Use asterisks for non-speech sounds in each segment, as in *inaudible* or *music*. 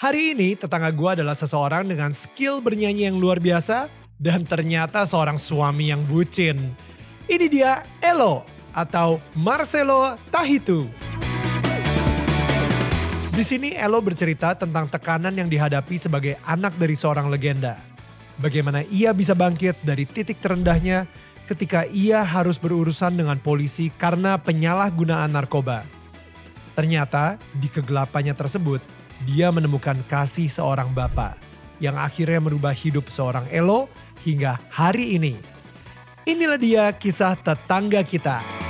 Hari ini tetangga gue adalah seseorang dengan skill bernyanyi yang luar biasa dan ternyata seorang suami yang bucin. Ini dia Elo atau Marcelo Tahitu. Di sini Elo bercerita tentang tekanan yang dihadapi sebagai anak dari seorang legenda. Bagaimana ia bisa bangkit dari titik terendahnya ketika ia harus berurusan dengan polisi karena penyalahgunaan narkoba. Ternyata di kegelapannya tersebut, dia menemukan kasih seorang bapak yang akhirnya merubah hidup seorang Elo hingga hari ini. Inilah dia kisah tetangga kita.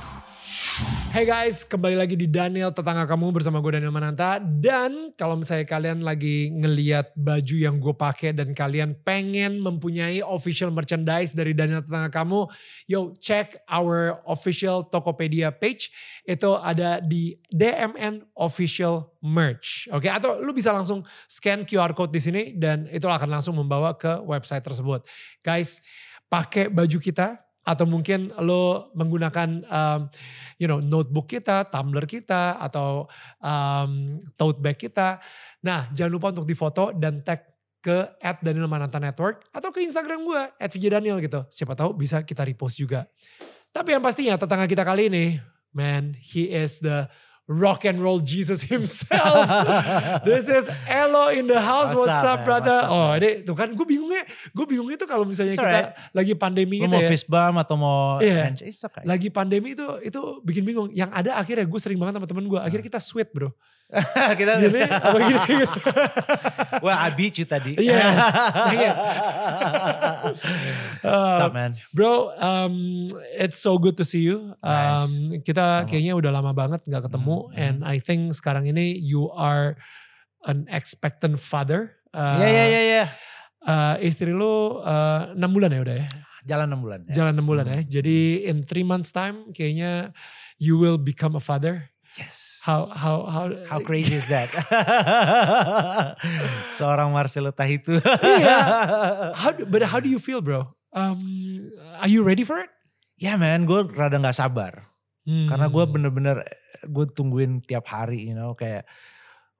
Hey guys, kembali lagi di Daniel Tetangga Kamu bersama gue Daniel Mananta. Dan kalau misalnya kalian lagi ngeliat baju yang gue pakai dan kalian pengen mempunyai official merchandise dari Daniel Tetangga Kamu, yo check our official Tokopedia page. Itu ada di DMN Official Merch. Oke, okay? atau lu bisa langsung scan QR code di sini dan itu akan langsung membawa ke website tersebut. Guys, pakai baju kita atau mungkin lo menggunakan um, you know notebook kita, tumbler kita atau um, tote bag kita. Nah, jangan lupa untuk difoto dan tag ke at Daniel Mananta Network atau ke Instagram gue at Daniel gitu. Siapa tahu bisa kita repost juga. Tapi yang pastinya tetangga kita kali ini, man, he is the rock and roll Jesus *laughs* himself. This is Elo in the house. What's, What's up, up brother? What's up, oh, ini tuh kan gue bingungnya, gue bingungnya tuh kalau misalnya kita right. lagi pandemi Lu gitu mau ya. fist bump atau mau yeah. okay. Lagi pandemi itu itu bikin bingung. Yang ada akhirnya gue sering banget sama temen gue. Akhirnya kita sweat bro. *laughs* kita gini apa gini, gini. *laughs* Well, I beat you tadi. Iya. *laughs* Yeah. uh, up, man? Bro, um, it's so good to see you. Um, nice. Kita Sama. kayaknya udah lama banget nggak ketemu, mm -hmm. and I think sekarang ini you are an expectant father. Iya iya iya. iya. Uh, istri lu uh, 6 bulan ya udah ya? Jalan 6 bulan. Ya. Jalan 6 bulan hmm. ya. Jadi in 3 months time kayaknya you will become a father. Yes. How how how how crazy is that? *laughs* Seorang Marcelo Tahitu. yeah. *laughs* How but how do you feel, bro? Um, are you ready for it? Ya yeah, man, gue rada nggak sabar. Hmm. Karena gue bener-bener gue tungguin tiap hari, you know, kayak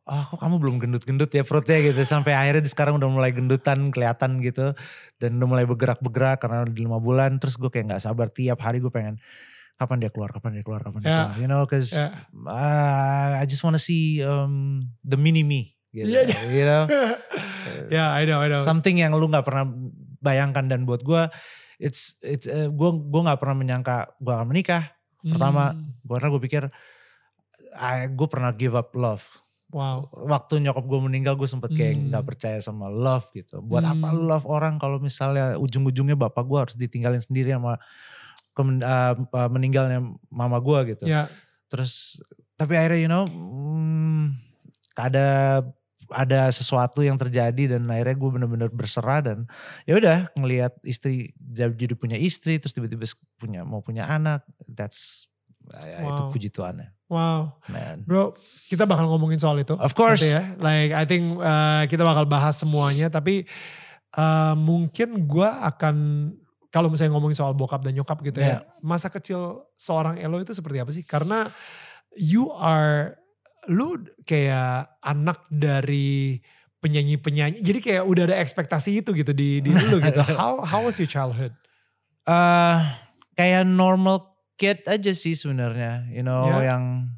oh kok kamu belum gendut-gendut ya perutnya gitu sampai akhirnya sekarang udah mulai gendutan kelihatan gitu dan udah mulai bergerak-bergerak karena udah lima bulan terus gue kayak nggak sabar tiap hari gue pengen kapan dia keluar, kapan dia keluar, kapan dia yeah. keluar. You know, cause yeah. uh, I just wanna see um, the mini me. Gitu, yeah, yeah. You know? *laughs* yeah, I know, I know. Something yang lu gak pernah bayangkan dan buat gue, it's, it's, uh, gue gue gak pernah menyangka gue akan menikah. Pertama, hmm. karena gue pikir, gue pernah give up love. Wow. Waktu nyokap gue meninggal gue sempet kayak hmm. gak percaya sama love gitu. Buat hmm. apa lu love orang kalau misalnya ujung-ujungnya bapak gue harus ditinggalin sendiri sama kemen, uh, meninggalnya mama gue gitu. Yeah. Terus tapi akhirnya you know hmm, ada ada sesuatu yang terjadi dan akhirnya gue bener-bener berserah dan ya udah ngelihat istri jadi punya istri terus tiba-tiba punya mau punya anak that's ya, wow. itu puji Tuhan ya. Wow, Man. bro, kita bakal ngomongin soal itu. Of course, ya. Like I think uh, kita bakal bahas semuanya, tapi uh, mungkin gue akan kalau misalnya ngomongin soal bokap dan nyokap gitu yeah. ya, masa kecil seorang Elo itu seperti apa sih? Karena you are, lu kayak anak dari penyanyi-penyanyi, jadi kayak udah ada ekspektasi itu gitu di, di lu *laughs* gitu. How how was your childhood? Uh, kayak normal kid aja sih sebenarnya, you know, yeah. yang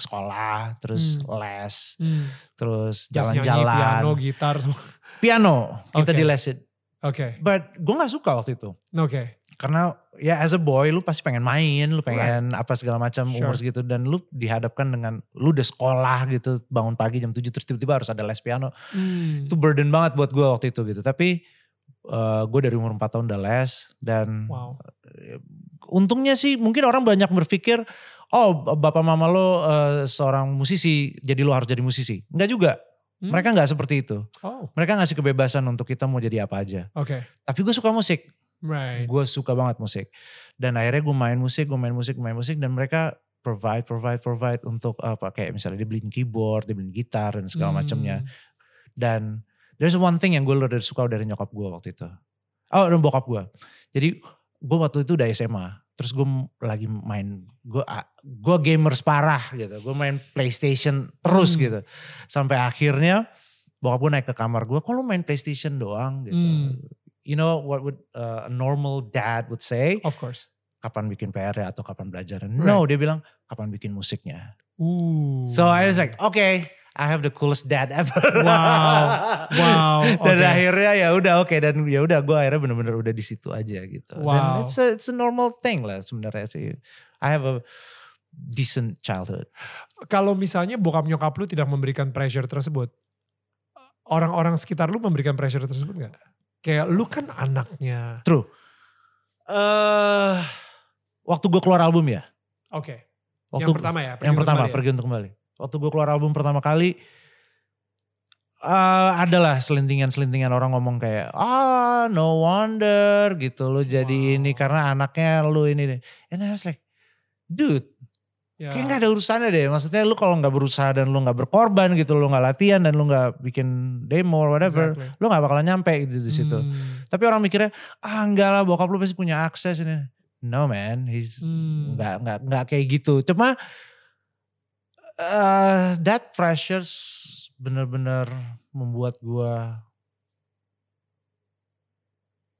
sekolah, terus hmm. les, hmm. terus jalan-jalan. Piano, gitar semua. Piano, kita okay. di lesin Oke. Okay. But gue gak suka waktu itu. Oke. Okay. Karena ya as a boy lu pasti pengen main, lu pengen right. apa segala macam sure. umur segitu dan lu dihadapkan dengan lu udah sekolah gitu bangun pagi jam 7 terus tiba-tiba harus ada les piano. Hmm. Itu burden banget buat gue waktu itu gitu. Tapi uh, eh, gue dari umur 4 tahun udah les dan wow. Uh, untungnya sih mungkin orang banyak berpikir oh bapak mama lo uh, seorang musisi jadi lo harus jadi musisi. Enggak juga Hmm? Mereka nggak seperti itu. Oh. Mereka ngasih kebebasan untuk kita mau jadi apa aja. Oke. Okay. Tapi gue suka musik. Right. Gue suka banget musik. Dan akhirnya gue main musik, gue main musik, gue main musik. Dan mereka provide, provide, provide untuk apa kayak misalnya dia beliin keyboard, dia beliin gitar dan segala Hmm. macamnya. Dan there's one thing yang gue udah suka dari nyokap gue waktu itu. Oh, dan bokap gue. Jadi gue waktu itu udah SMA. Terus gue lagi main, gue gue gamers parah gitu. Gue main PlayStation terus Hmm. gitu. Sampai akhirnya bokap gue naik ke kamar gue, kok lu main PlayStation doang gitu. Hmm. You know what would uh, a normal dad would say? Of course. Kapan bikin PR ya atau kapan belajar? Right. No, dia bilang kapan bikin musiknya. Ooh. So I was like, okay, I have the coolest dad ever. Wow. Wow. *laughs* dan oke. akhirnya ya udah oke dan ya udah gue akhirnya bener-bener udah di situ aja gitu. Dan Wow. it's a, it's a normal thing lah sebenarnya sih. I have a decent childhood. Kalau misalnya bokap nyokap lu tidak memberikan pressure tersebut, orang-orang sekitar lu memberikan pressure tersebut nggak? Kayak lu kan anaknya. True. eh waktu gue keluar album ya. Oke. Waktu Yang pertama ya. pergi yang pertama kembali ya? pergi untuk kembali. Waktu gue keluar album pertama kali, eh adalah selintingan-selintingan orang ngomong kayak, ah no wonder gitu lo jadi Wow. ini karena anaknya lu ini. deh." And I was like, dude, Ya. kayak gak ada urusannya deh. Maksudnya lu kalau nggak berusaha dan lu nggak berkorban gitu, lu nggak latihan dan lu nggak bikin demo or whatever, Exactly. lu nggak bakalan nyampe gitu di situ. Hmm. Tapi orang mikirnya, ah enggak lah bokap lu pasti punya akses ini. No man, he's Hmm. nggak nggak nggak kayak gitu. Cuma eh that pressures bener-bener membuat gua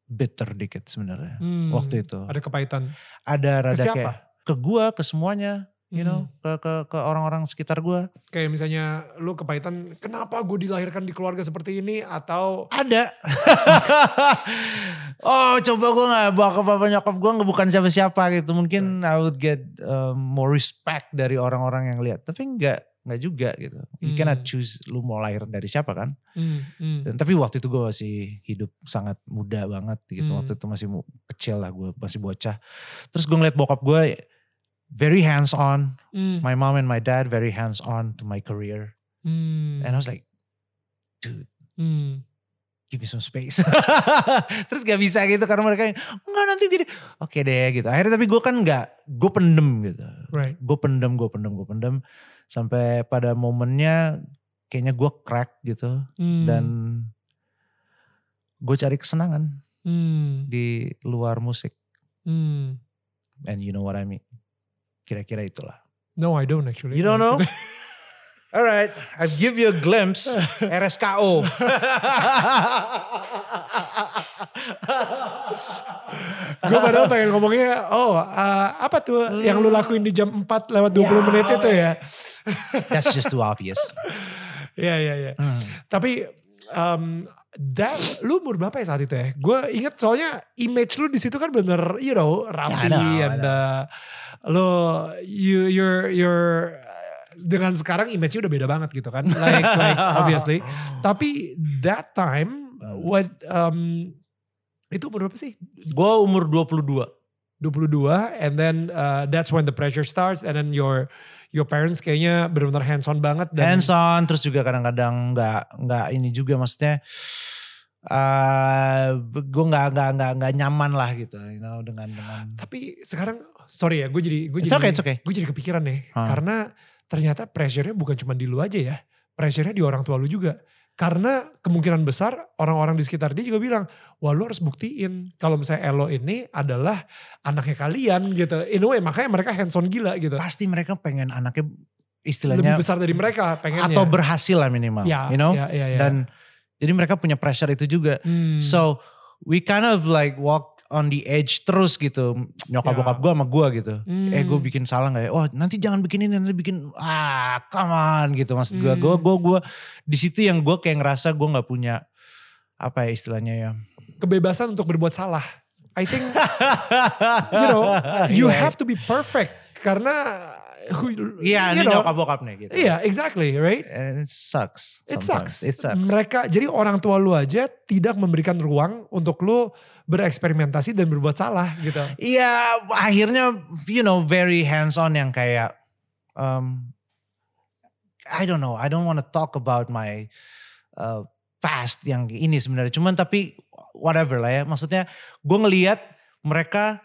bitter dikit sebenarnya Hmm. waktu itu. Ada kepahitan. Ada Ke rada siapa? kayak ke gua, ke semuanya, you know, Hmm. ke ke ke orang-orang sekitar gua. Kayak misalnya lu kepahitan, kenapa gue dilahirkan di keluarga seperti ini? Atau Ada. *laughs* oh coba gue gak bawa ke papa nyokap gue nggak bukan siapa-siapa gitu. Mungkin I would get um, more respect dari orang-orang yang lihat. Tapi enggak, enggak juga gitu. You Hmm. cannot choose lu mau lahir dari siapa kan. Hmm, hmm. Dan, tapi waktu itu gue masih hidup sangat muda banget gitu. Hmm. Waktu itu masih kecil lah gue masih bocah. Terus gue ngeliat bokap gue very hands on. Hmm, My mom and my dad very hands on to my career. hmm, And I was like, dude hmm. give me some space. *laughs* Terus gak bisa gitu karena mereka enggak nanti gini. Oke deh gitu. Akhirnya tapi gue kan enggak, gue pendem gitu. Right. Gue pendem, gue pendem, gue pendem. Sampai pada momennya kayaknya gue crack gitu. Hmm, Dan gue cari kesenangan hmm, di luar musik. hmm. And you know what I mean. Kira-kira itulah. No, I don't actually. You don't know? *laughs* Alright, I give you a glimpse. *laughs* RSKO. *laughs* gue padahal pengen ngomongnya, oh uh, apa tuh yang lu lakuin di jam 4 lewat 20 Ya, menit itu ya? That's just too obvious. Iya, iya, iya. Hmm. Tapi um, that, lu umur berapa ya saat itu ya? Gue inget soalnya image lu di situ kan bener, you know, rapi know, I and uh, lu, you, you're, you're, dengan sekarang image-nya udah beda banget gitu kan. Like, like *laughs* obviously. Tapi that time, what, um, itu umur berapa sih? Gue umur 22. 22 and then uh, that's when the pressure starts and then your your parents kayaknya benar-benar hands on banget dan hands on terus juga kadang-kadang nggak nggak ini juga maksudnya eh gue nggak nggak nggak nggak nyaman lah gitu you know dengan dengan tapi sekarang sorry ya gue jadi gue jadi okay, okay. gue jadi kepikiran nih Hah. karena ternyata pressure-nya bukan cuma di lu aja ya pressure-nya di orang tua lu juga karena kemungkinan besar orang-orang di sekitar dia juga bilang wah lu harus buktiin kalau misalnya Elo ini adalah anaknya kalian gitu in a way makanya mereka hands on gila gitu pasti mereka pengen anaknya lebih istilahnya besar dari mereka pengennya atau berhasil lah minimal ya, you know ya, ya, ya. dan jadi mereka punya pressure itu juga Hmm. so we kind of like walk on the edge terus gitu nyokap Ya. bokap gue sama gue gitu Hmm. eh gue bikin salah nggak ya oh nanti jangan bikin ini nanti bikin ah come on gitu maksud gue Hmm. gue gue gue di situ yang gue kayak ngerasa gue nggak punya apa ya istilahnya ya kebebasan untuk berbuat salah. I think *laughs* you know you Iya. have to be perfect karena *laughs* iya you ini know, nyokap bokap nih gitu Iya, exactly, right? And it sucks It sometimes. sucks. it sucks Mereka jadi orang tua lu aja tidak memberikan ruang untuk lu bereksperimentasi dan berbuat salah gitu. Iya, akhirnya you know very hands on yang kayak um, I don't know, I don't want to talk about my uh, fast yang ini sebenarnya. Cuman tapi whatever lah ya. Maksudnya gue ngeliat mereka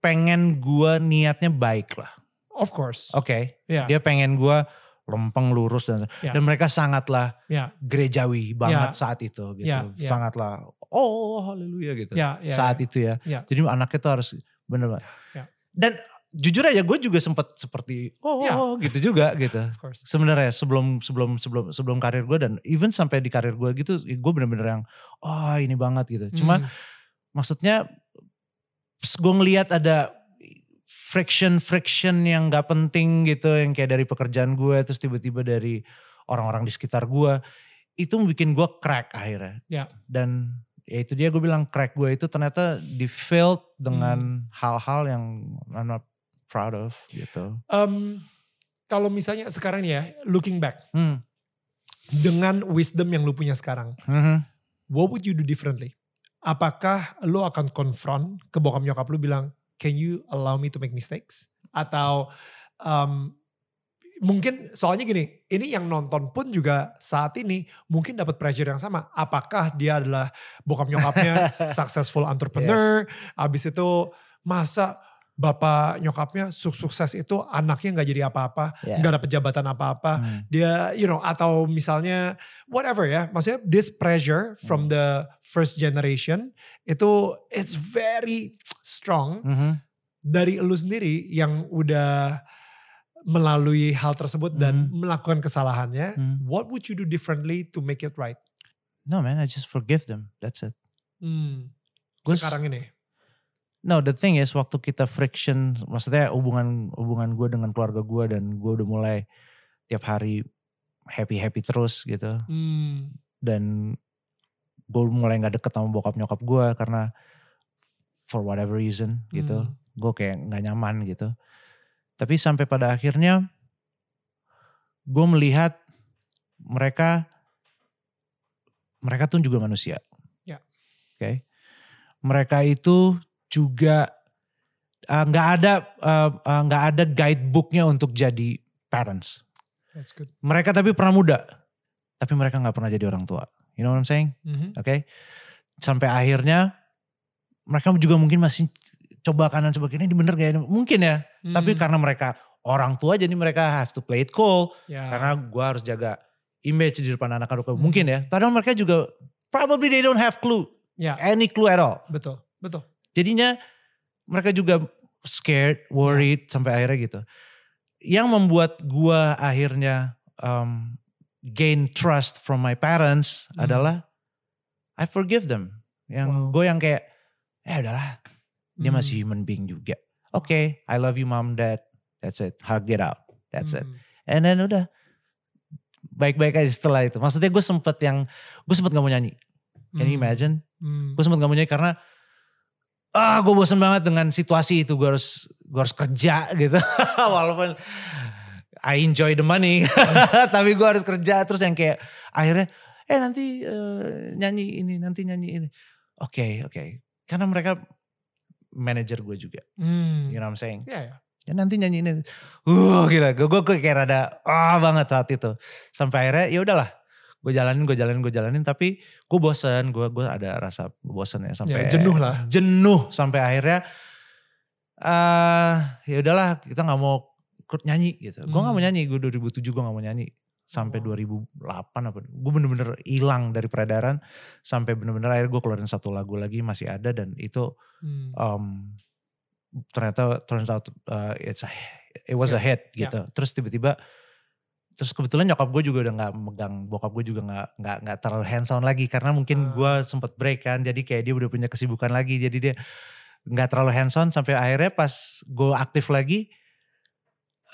pengen gue niatnya baik lah. Of course. Oke. Okay. Yeah. Dia pengen gue lempeng lurus dan Yeah. dan mereka sangatlah Yeah. gerejawi banget Yeah. saat itu gitu. Yeah, yeah. Sangatlah oh haleluya gitu. Yeah, yeah, saat yeah. itu ya. Yeah. Jadi anaknya tuh harus bener banget. Yeah. Dan jujur aja gue juga sempat seperti oh Yeah. gitu juga gitu. Sebenarnya sebelum sebelum sebelum sebelum karir gue dan even sampai di karir gue gitu gue bener-bener yang oh ini banget gitu. Cuma Hmm. maksudnya gue ngelihat ada friction friction yang gak penting gitu yang kayak dari pekerjaan gue terus tiba-tiba dari orang-orang di sekitar gue itu bikin gue crack akhirnya Ya. dan ya itu dia gue bilang crack gue itu ternyata di filled dengan Hmm. hal-hal yang I'm not proud of gitu Um, kalau misalnya sekarang nih ya, looking back hmm. dengan wisdom yang lu punya sekarang, Mhm. what would you do differently? Apakah lu akan confront ke bokap nyokap lu bilang, can you allow me to make mistakes? Atau um, mungkin soalnya gini, ini yang nonton pun juga saat ini mungkin dapat pressure yang sama. Apakah dia adalah bokap nyokapnya *laughs* successful entrepreneur, abis itu masa bapak nyokapnya sukses itu anaknya nggak jadi apa-apa, Yeah. nggak dapat jabatan apa-apa, Hmm. dia you know atau misalnya whatever ya maksudnya this pressure from the first generation itu it's very strong Mhm. dari lu sendiri yang udah melalui hal tersebut dan melakukan kesalahannya Hmm. what would you do differently to make it right no man I just forgive them that's it hmm. Gua sekarang ini No, the thing is waktu kita friction, maksudnya hubungan hubungan gue dengan keluarga gue dan gue udah mulai tiap hari happy happy terus gitu hmm. dan gue mulai nggak deket sama bokap nyokap gue karena for whatever reason gitu, Hmm. gue kayak nggak nyaman gitu. Tapi sampai pada akhirnya gue melihat mereka mereka tuh juga manusia. Ya. Oke. Mereka itu juga uh, nggak ada uh, uh, nggak ada guidebooknya untuk jadi parents. that's good Mereka tapi pernah muda, tapi mereka nggak pernah jadi orang tua. You know what I'm saying? Mhm. Oke. Sampai akhirnya mereka juga mungkin masih coba kanan coba kiri ini bener gak ya? Mungkin ya. Tapi Hmm. karena mereka orang tua jadi mereka have to play it cool. ya. Karena gue harus jaga image di depan anak-anak. Hmm. Mungkin ya. Padahal mereka juga probably they don't have clue. ya Any clue at all. betul betul Jadinya mereka juga scared, worried sampai akhirnya gitu. Yang membuat gua akhirnya um, gain trust from my parents Hmm. adalah I forgive them. Yang Wow. gue yang kayak, eh udahlah, dia Hmm. masih human being juga. Oke, I love you mom, dad. That's it. Hug it out. That's it. Hmm. And then udah baik-baik aja setelah itu. Maksudnya gue sempet yang, gue sempet gak mau nyanyi. Can you Hmm. imagine? Hmm. gue sempet gak mau nyanyi karena ah gue bosen banget dengan situasi itu. Gue harus gue harus kerja gitu. *laughs* Walaupun I enjoy the money. *laughs* Tapi gue harus kerja. Terus yang kayak akhirnya eh nanti eh, nyanyi ini nanti nyanyi ini. Oke oke. Karena mereka manajer gue juga. Hmm. you know what I'm saying? Ya ya ya nanti nyanyi ini. Uh gila. Gue gue kayak rada ah banget saat itu. Sampai akhirnya ya udahlah gue jalanin gue jalanin gue jalanin tapi gue bosen gue gue ada rasa bosen ya sampai Ya, jenuh lah. jenuh sampai akhirnya eh ya udahlah kita nggak mau ikut nyanyi gitu gue nggak mau Hmm. nyanyi gue 2007 gue nggak mau nyanyi sampai Oh. 2008 apa gue bener-bener hilang dari peredaran sampai bener-bener akhirnya gue keluarin satu lagu lagi masih ada dan itu Hmm. um, ternyata turns out uh, it's a, it was a hit Yeah. gitu. Terus tiba-tiba terus kebetulan nyokap gue juga udah nggak megang bokap gue juga nggak nggak nggak terlalu hands on lagi karena mungkin Ah. gue sempet break kan jadi kayak dia udah punya kesibukan lagi jadi dia nggak terlalu hands on sampai akhirnya pas gue aktif lagi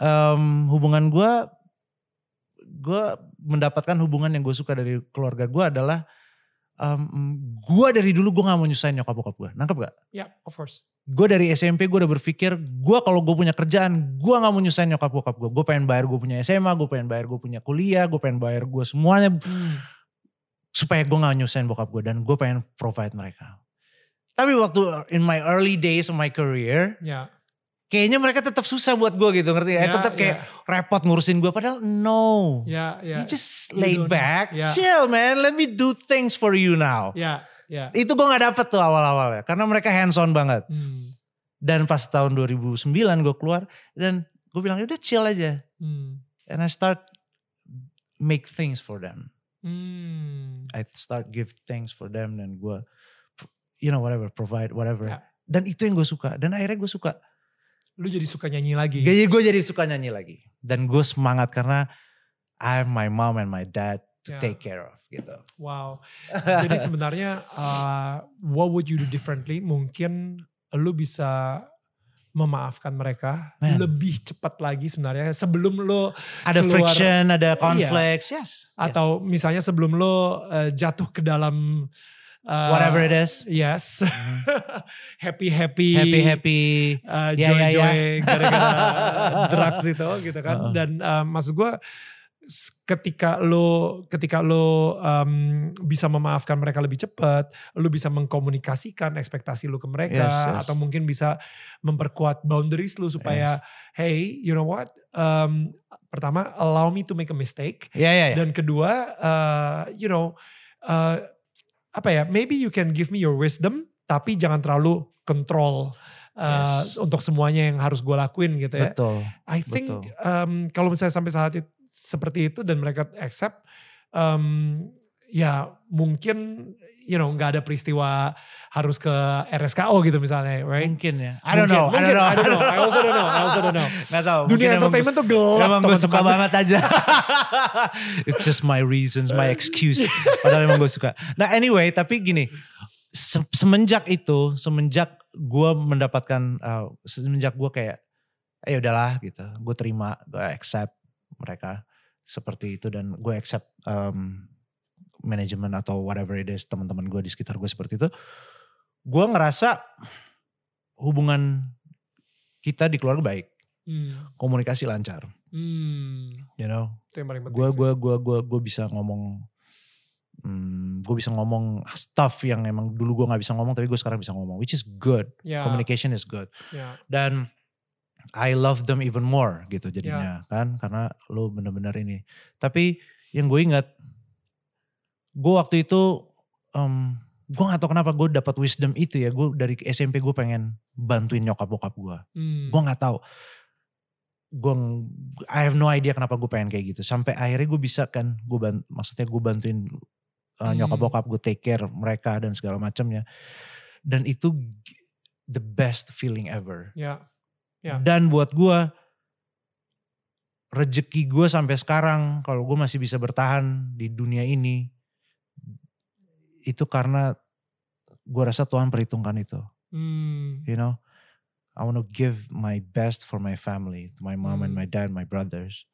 um, hubungan gue gue mendapatkan hubungan yang gue suka dari keluarga gue adalah um, gue dari dulu gue nggak mau nyusahin nyokap bokap gue nangkep gak? ya of course gue dari SMP gue udah berpikir gue kalau gue punya kerjaan gue nggak mau nyusahin nyokap bokap gue gue pengen bayar gue punya SMA gue pengen bayar gue punya kuliah gue pengen bayar gue semuanya Hmm. supaya gue nggak nyusahin bokap gue dan gue pengen provide mereka tapi waktu in my early days of my career ya kayaknya mereka tetap susah buat gue gitu ngerti ya? Ya, tetap kayak repot ngurusin gue padahal no. Ya, ya. You just laid back, ya. chill man, let me do things for you now. Ya, ya. Itu gue gak dapet tuh awal-awalnya karena mereka hands on banget. Hmm, Dan pas tahun 2009 gue keluar dan gue bilang udah chill aja. hmm, And I start make things for them. hmm. I start give things for them dan gue you know whatever provide whatever. Ya. Dan itu yang gue suka dan akhirnya gue suka. Lu jadi suka nyanyi lagi. Jadi gue jadi suka nyanyi lagi. Dan gue semangat karena I have my mom and my dad to Ya. take care of gitu. Wow. Jadi *laughs* sebenarnya uh, what would you do differently? Mungkin lu bisa memaafkan mereka Man. lebih cepat lagi sebenarnya sebelum lu ada keluar- friction, ada Iya. conflicts, yes. atau misalnya sebelum lu uh, jatuh ke dalam uh, whatever it is. Yes. *laughs* happy happy Happy happy. uh, Ya, joy ya, ya. joy gara-gara *laughs* drugs itu gitu kan. Uh-uh. Dan uh, maksud gue ketika lo ketika lo um, bisa memaafkan mereka lebih cepat, lo bisa mengkomunikasikan ekspektasi lo ke mereka Yes, yes. atau mungkin bisa memperkuat boundaries lo supaya hey, you know what? Um, pertama, allow me to make a mistake. Ya ya ya. Dan kedua, uh, you know, uh, apa ya? Maybe you can give me your wisdom, tapi jangan terlalu control uh, Yes. untuk semuanya yang harus gue lakuin gitu ya. Betul. I think betul. um, kalau misalnya sampai saat itu seperti itu dan mereka accept, um, ya mungkin you know nggak ada peristiwa harus ke RSKO gitu misalnya, right? Mungkin ya. I don't Mungkin, know. I mungkin, don't know. I don't know. I also don't know. I also don't know. *laughs* Gak tau. Dunia Mungkin emang- entertainment tuh gelap Emang gue suka banget aja. *laughs* It's just my reasons, my excuse. Padahal emang gue suka. Nah anyway, tapi gini. se- semenjak itu, semenjak gue mendapatkan, uh, semenjak gue kayak, eh udahlah gitu. Gue terima, gue accept mereka seperti itu. Dan gue accept um, manajemen atau whatever it is, teman-teman gue di sekitar gue seperti itu. Gue ngerasa hubungan kita di keluarga baik. Hmm. Komunikasi lancar. Hmm. You know, gue gue gue gue gue bisa ngomong hmm, gue bisa ngomong stuff yang emang dulu gue nggak bisa ngomong tapi gue sekarang bisa ngomong which is good Ya, communication is good ya. dan I love them even more gitu Ya. jadinya kan? Karena lo bener-bener ini. Tapi yang gue ingat gue waktu itu um, gue gak tau kenapa gue dapat wisdom itu ya. Gue dari SMP gue pengen bantuin nyokap bokap gue. Hmm. gue nggak tahu. Gue I have no idea kenapa gue pengen kayak gitu. Sampai akhirnya gue bisa kan gue bant, maksudnya gue bantuin uh, nyokap bokap gue take care mereka dan segala macamnya. Dan itu the best feeling ever. Ya. Ya. dan buat gue rezeki gue sampai sekarang kalau gue masih bisa bertahan di dunia ini itu karena gue rasa Tuhan perhitungkan itu Hmm. you know I want to give my best for my family to my mom and Hmm. my dad my brothers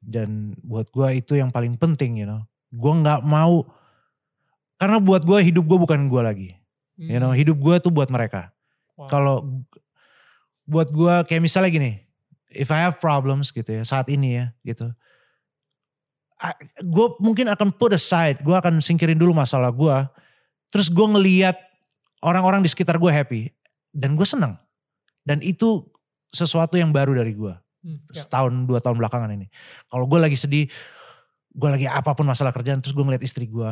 dan buat gua itu yang paling penting you know gua nggak mau karena buat gua hidup gua bukan gua lagi you know Hmm. hidup gua tuh buat mereka Wow. kalau buat gua kayak misalnya gini if I have problems gitu ya saat ini ya gitu. Gue mungkin akan put aside gue akan singkirin dulu masalah gua terus gue ngeliat orang-orang di sekitar gue happy dan gue senang dan itu sesuatu yang baru dari gue Hmm, ya. setahun dua tahun belakangan ini. Kalau gue lagi sedih gue lagi apa pun masalah kerjaan terus gue ngeliat istri gue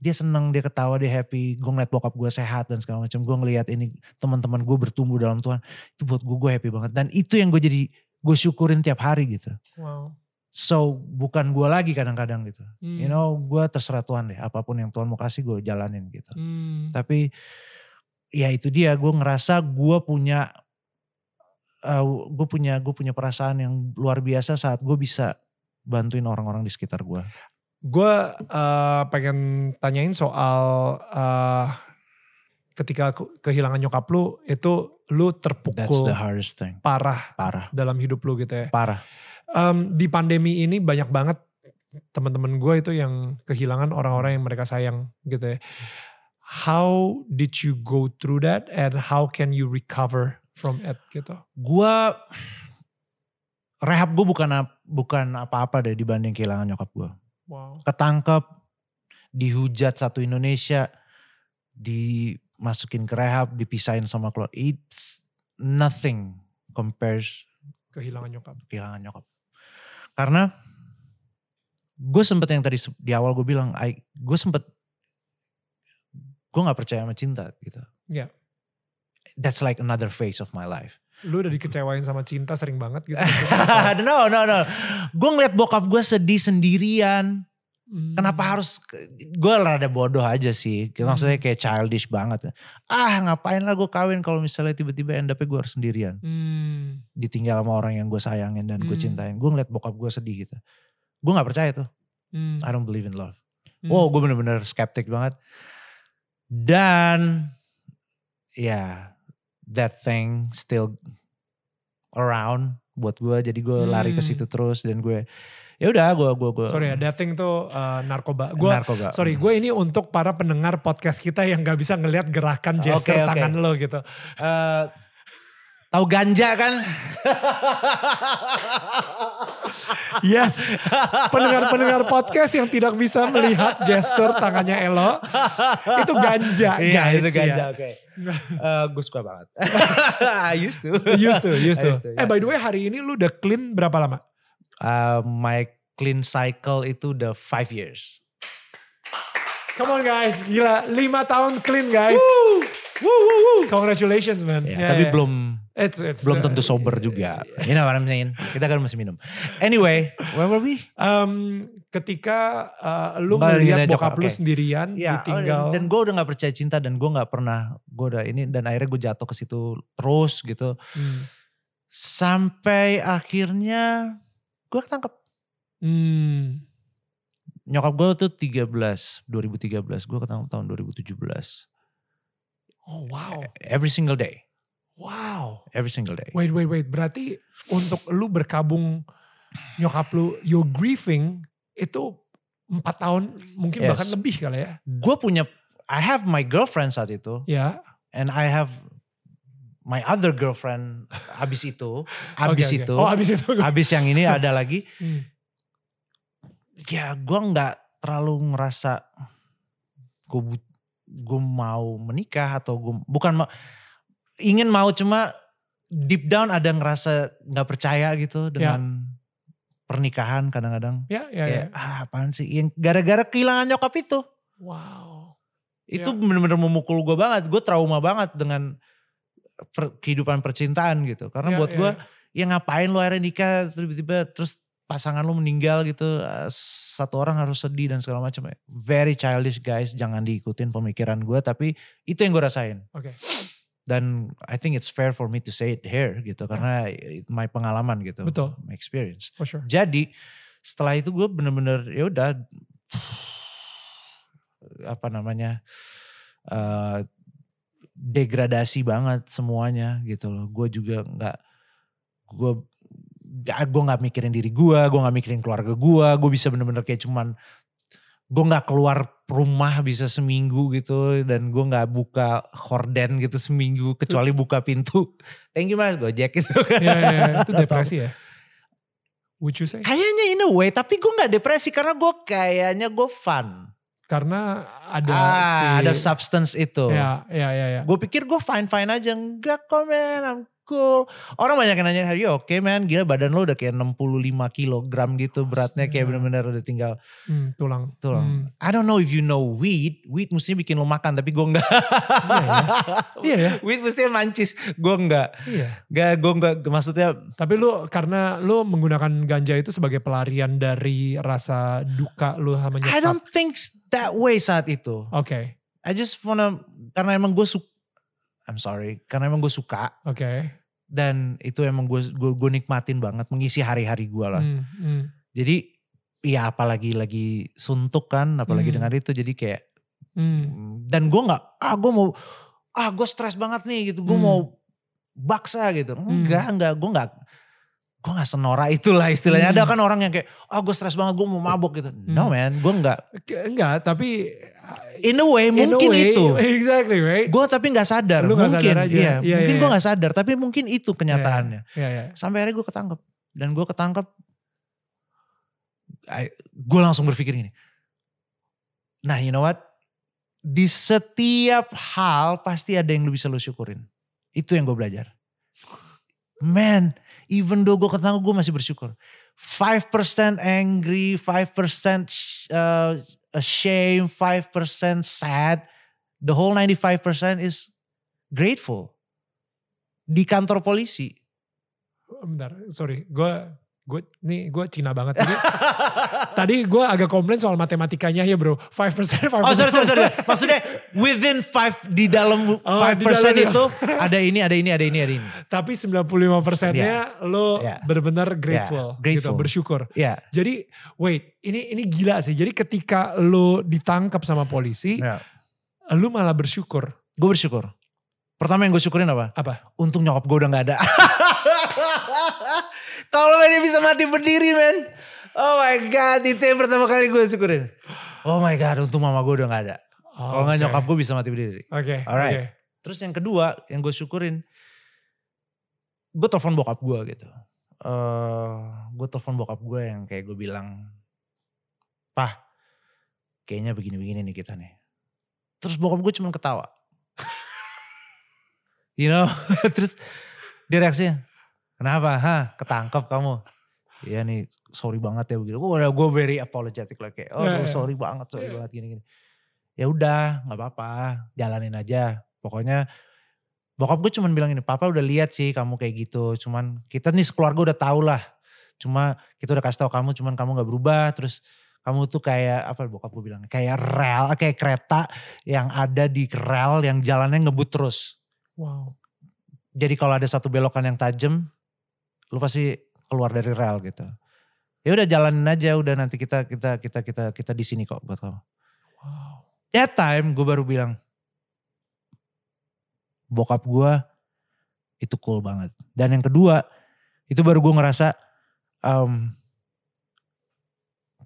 dia seneng dia ketawa dia happy gue ngeliat bokap gue sehat dan segala macam. Gue ngeliat ini teman-teman gue bertumbuh dalam Tuhan. Itu buat gue gue happy banget. Dan itu yang gue jadi gue syukurin tiap hari gitu. Wow. so bukan gue lagi kadang-kadang gitu. Hmm. you know gue terserah Tuhan deh. Apa pun yang Tuhan mau kasih gue jalanin gitu. Hmm. tapi ya itu dia. Gue ngerasa gue punya gue punya gue punya perasaan yang luar biasa saat gue bisa bantuin orang-orang di sekitar gue Gue eh, pengen tanyain soal eh, ketika ke- kehilangan nyokap lu itu lu that's terpukul the hardest thing parah parah dalam hidup lu gitu ya. parah Em, di pandemi ini banyak banget teman-teman gue itu yang kehilangan orang-orang yang mereka sayang gitu ya. How did you go through that and how can you recover from it gitu? gue rehab gue bukan bukan apa-apa deh dibanding kehilangan nyokap gue Wow. ketangkep dihujat satu Indonesia dimasukin ke rehab dipisahin sama keluarga it's nothing compares Kehilangan nyokap. kehilangan nyokap. Karena gue sempet yang tadi di awal gue bilang, I, gue sempet gue nggak percaya sama cinta gitu. Iya. That's like another phase of my life. Lu udah dikecewain sama cinta sering banget gitu. *laughs* no, no, no. Gue ngeliat bokap gue sedih sendirian. Hmm. Kenapa harus, gue rada bodoh aja sih. Maksudnya Hmm. kayak childish banget. Ah ngapain lah gue kawin kalau misalnya tiba-tiba end up gue harus sendirian. Hmm. Ditinggal sama orang yang gue sayangin dan gue Hmm. cintain. Gue ngeliat bokap gue sedih gitu. Gue gak percaya tuh. Hmm. I don't believe in love. Hmm. Wow gue bener-bener skeptik banget. Dan ya that thing still around buat gue. Jadi gue lari ke Hmm. situ terus dan gue ya udah gue gue gue Sorry ya, dating tuh uh, narkoba. Gua narkoba. sorry, gue ini untuk para pendengar podcast kita yang gak bisa ngelihat gerakan gesture Oke, oke. tangan lo gitu. Eh, tahu ganja kan? Yes, pendengar-pendengar podcast yang tidak bisa melihat gesture tangannya Elo, itu ganja Iya, guys. itu ganja. ya. Oke. Eh, gue suka banget. *laughs* I used to. Used to, used to. Used to, Eh by the way hari ini lu udah clean berapa lama? Uh, my clean cycle itu udah five years. Come on guys, gila 5 tahun clean guys. Woo, woo, woo. Congratulations man. Ya, Ya, tapi ya. belum It's, it's, belum uh, tentu sober juga. You know what I'm saying? Kita kan masih minum. Anyway, where were we? Um, ketika uh, lu ngeliat ngeliat bokap nyokap, lu sendirian Ya, ditinggal. dan gue udah gak percaya cinta dan gue gak pernah, gue udah ini dan akhirnya gue jatuh ke situ terus gitu. Hmm. Sampai akhirnya gue ketangkep. Hmm. Nyokap gue tuh 13, 2013, gue ketangkep tahun 2017. Oh wow, Every single day, wow. every single day. Wait, wait, wait. Berarti untuk lu berkabung nyokap lu, you grieving itu empat tahun mungkin Yes. bahkan lebih kali ya. Gue punya, I have my girlfriend saat itu. Ya. and I have my other girlfriend abis itu, *laughs* abis oke. itu, Oh abis itu. *laughs* abis yang ini ada lagi. *laughs* Hmm. Ya gue nggak terlalu ngerasa gue gue mau menikah atau gue bukan mau ingin mau cuma deep down ada ngerasa nggak percaya gitu dengan pernikahan kadang-kadang Ya, ya, ya. kayak ah apaan sih yang gara-gara kehilangan nyokap itu Wow. itu Ya. bener-bener memukul gue banget gue trauma banget dengan per- kehidupan percintaan gitu karena Ya, buat ya, gue ya. ya ngapain lu akhirnya nikah tiba-tiba terus pasangan lu meninggal gitu eh, satu orang harus sedih dan segala macam very childish guys jangan diikutin pemikiran gue tapi itu yang gue rasain Oke. dan I think it's fair for me to say it here gitu karena it- my pengalaman gitu Betul. my experience For sure. jadi setelah itu gue bener-bener ya udah apa namanya eh, degradasi banget semuanya gitu loh. Gue juga nggak gue gue nggak mikirin diri gue, gue nggak mikirin keluarga gue. Gue bisa bener-bener kayak cuman gue nggak keluar rumah bisa seminggu gitu dan gue nggak buka horden gitu seminggu kecuali buka pintu. *laughs* Thank you mas Gojek gitu kan. Ya, ya, ya. Itu *laughs* depresi ya? Would you say? Kayaknya in a way, tapi gue nggak depresi karena gue kayaknya gue fun. Karena ada ah, si... ada substance itu. Ya, ya, ya, ya. Gue pikir gue fine fine aja, enggak kok man, I'm cool. Orang banyak yang nanya, you oke man, gila badan lo udah kayak 65 kilogram gitu beratnya kayak Astaga. bener-bener udah tinggal Hmm, tulang. tulang. Hmm. I don't know if you know weed, weed mestinya bikin lo makan tapi gue enggak. Iya ya. Iya ya. weed mestinya mancis, gue enggak. Iya. Gak, gue enggak, maksudnya Tapi lu karena lu menggunakan ganja itu sebagai pelarian dari rasa duka lu sama nyokap. I don't think that way saat itu. Oke, I just wanna karena emang gue suka I'm sorry karena emang gue suka oke. Dan itu emang gue gue, gue nikmatin banget mengisi hari-hari gue lah. Hmm, hmm. Jadi ya apalagi lagi suntuk kan apalagi Hmm. dengan itu jadi kayak Hmm. dan gue nggak ah gue mau ah gue stres banget nih gitu gue Hmm. mau baksa gitu enggak enggak gue nggak gue nggak senora itulah istilahnya ada Hmm. kan orang yang kayak ah gue stres banget gue mau mabuk gitu no man gue nggak Ke- Enggak, tapi in a way in a mungkin way, itu *laughs* Exactly, right? Gue tapi nggak sadar, Lu mungkin, sadar aja. iya, Iya, mungkin iya, gue iya. nggak sadar, tapi mungkin itu kenyataannya. Iya, iya. Sampai akhirnya gue ketangkep, dan gue ketangkep, gue langsung berpikir gini. Nah, you know what? Di setiap hal pasti ada yang lu bisa lu syukurin. Itu yang gue belajar. Man, even though gue ketangkep gue masih bersyukur. 5% angry, 5% uh, ashamed, 5% sad. The whole 95% is grateful. Di kantor polisi. Bentar, sorry. Gue gue nih gue Cina banget tadi. tadi gue agak komplain soal matematikanya ya bro. 5% 5%. Oh sorry sorry sorry. Maksudnya within 5 di dalam 5% oh, di dalam itu ada ini ada ini ada ini ada ini. Tapi 95 persennya yeah. lo yeah. benar-benar grateful, yeah. grateful, gitu, bersyukur. Yeah. Jadi wait ini ini gila sih. Jadi ketika lo ditangkap sama polisi, yeah. lo malah bersyukur. Gue bersyukur. Pertama yang gue syukurin apa? Apa? Untung nyokap gue udah gak ada. *laughs* Kalau dia bisa mati berdiri men. Oh my god, itu yang pertama kali gue syukurin. Oh my god, untung mama gue udah gak ada. Oh, Kalau okay. gak nyokap gue bisa mati berdiri. Oke. Okay, Alright. Okay. Terus yang kedua yang gue syukurin. Gue telepon bokap gue gitu. Uh, gue telepon bokap gue yang kayak gue bilang. Pah, kayaknya begini-begini nih kita nih. Terus bokap gue cuma ketawa *laughs* you know *laughs* terus dia reaksinya kenapa ha ketangkep kamu Iya nih sorry banget ya begitu. Gue udah gue very apologetic lah kayak oh yeah, sorry yeah. banget sorry yeah. banget gini gini. Ya udah nggak apa-apa jalanin aja. Pokoknya bokap gue cuman bilang ini papa udah lihat sih kamu kayak gitu. Cuman kita nih sekeluarga udah tau lah. Cuma kita udah kasih tau kamu cuman kamu nggak berubah terus kamu tuh kayak apa bokap gue bilang kayak rel kayak kereta yang ada di rel yang jalannya ngebut terus Wow. Jadi kalau ada satu belokan yang tajam, lu pasti keluar dari rel gitu. Ya udah jalanin aja, udah nanti kita kita kita kita kita di sini kok buat kamu. Wow. That time gue baru bilang, bokap gue itu cool banget. Dan yang kedua, itu baru gue ngerasa um,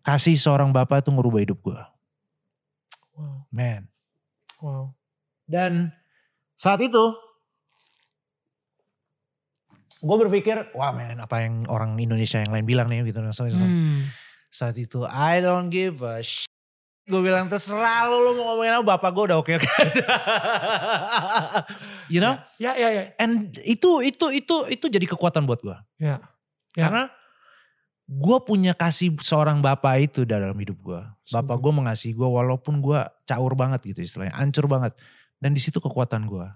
kasih seorang bapak itu ngerubah hidup gue. Wow. Man. Wow. Dan saat itu gue berpikir, wah men apa yang orang Indonesia yang lain bilang nih gitu. Hmm. Saat itu I don't give a shit. Gue bilang terserah lu, lu mau ngomongin apa bapak gue udah oke oke. *laughs* you know? Ya ya ya. And itu itu itu itu jadi kekuatan buat gue. Ya. ya. Karena gue punya kasih seorang bapak itu dalam hidup gue. Bapak gue mengasihi gue walaupun gue caur banget gitu istilahnya, ancur banget. Dan di situ kekuatan gue.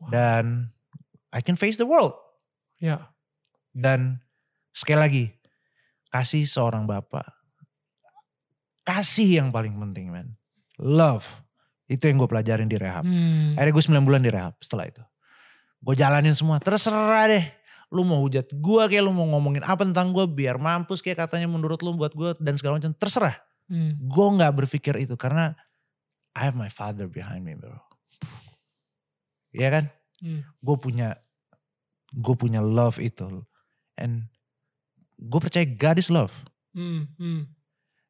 Wow. Dan I can face the world. Ya. Dan sekali lagi, kasih seorang bapak. Kasih yang paling penting men. Love. Itu yang gue pelajarin di rehab. Hmm. Akhirnya gue 9 bulan di rehab setelah itu. Gue jalanin semua, terserah deh. Lu mau hujat gue kayak lu mau ngomongin apa tentang gue biar mampus kayak katanya menurut lu buat gue dan segala macam. Terserah. Hmm. Gue gak berpikir itu karena I have my father behind me bro. *laughs* Iya kan? Hmm. Gue punya gue punya love itu. And gue percaya God is love. Hmm, hmm.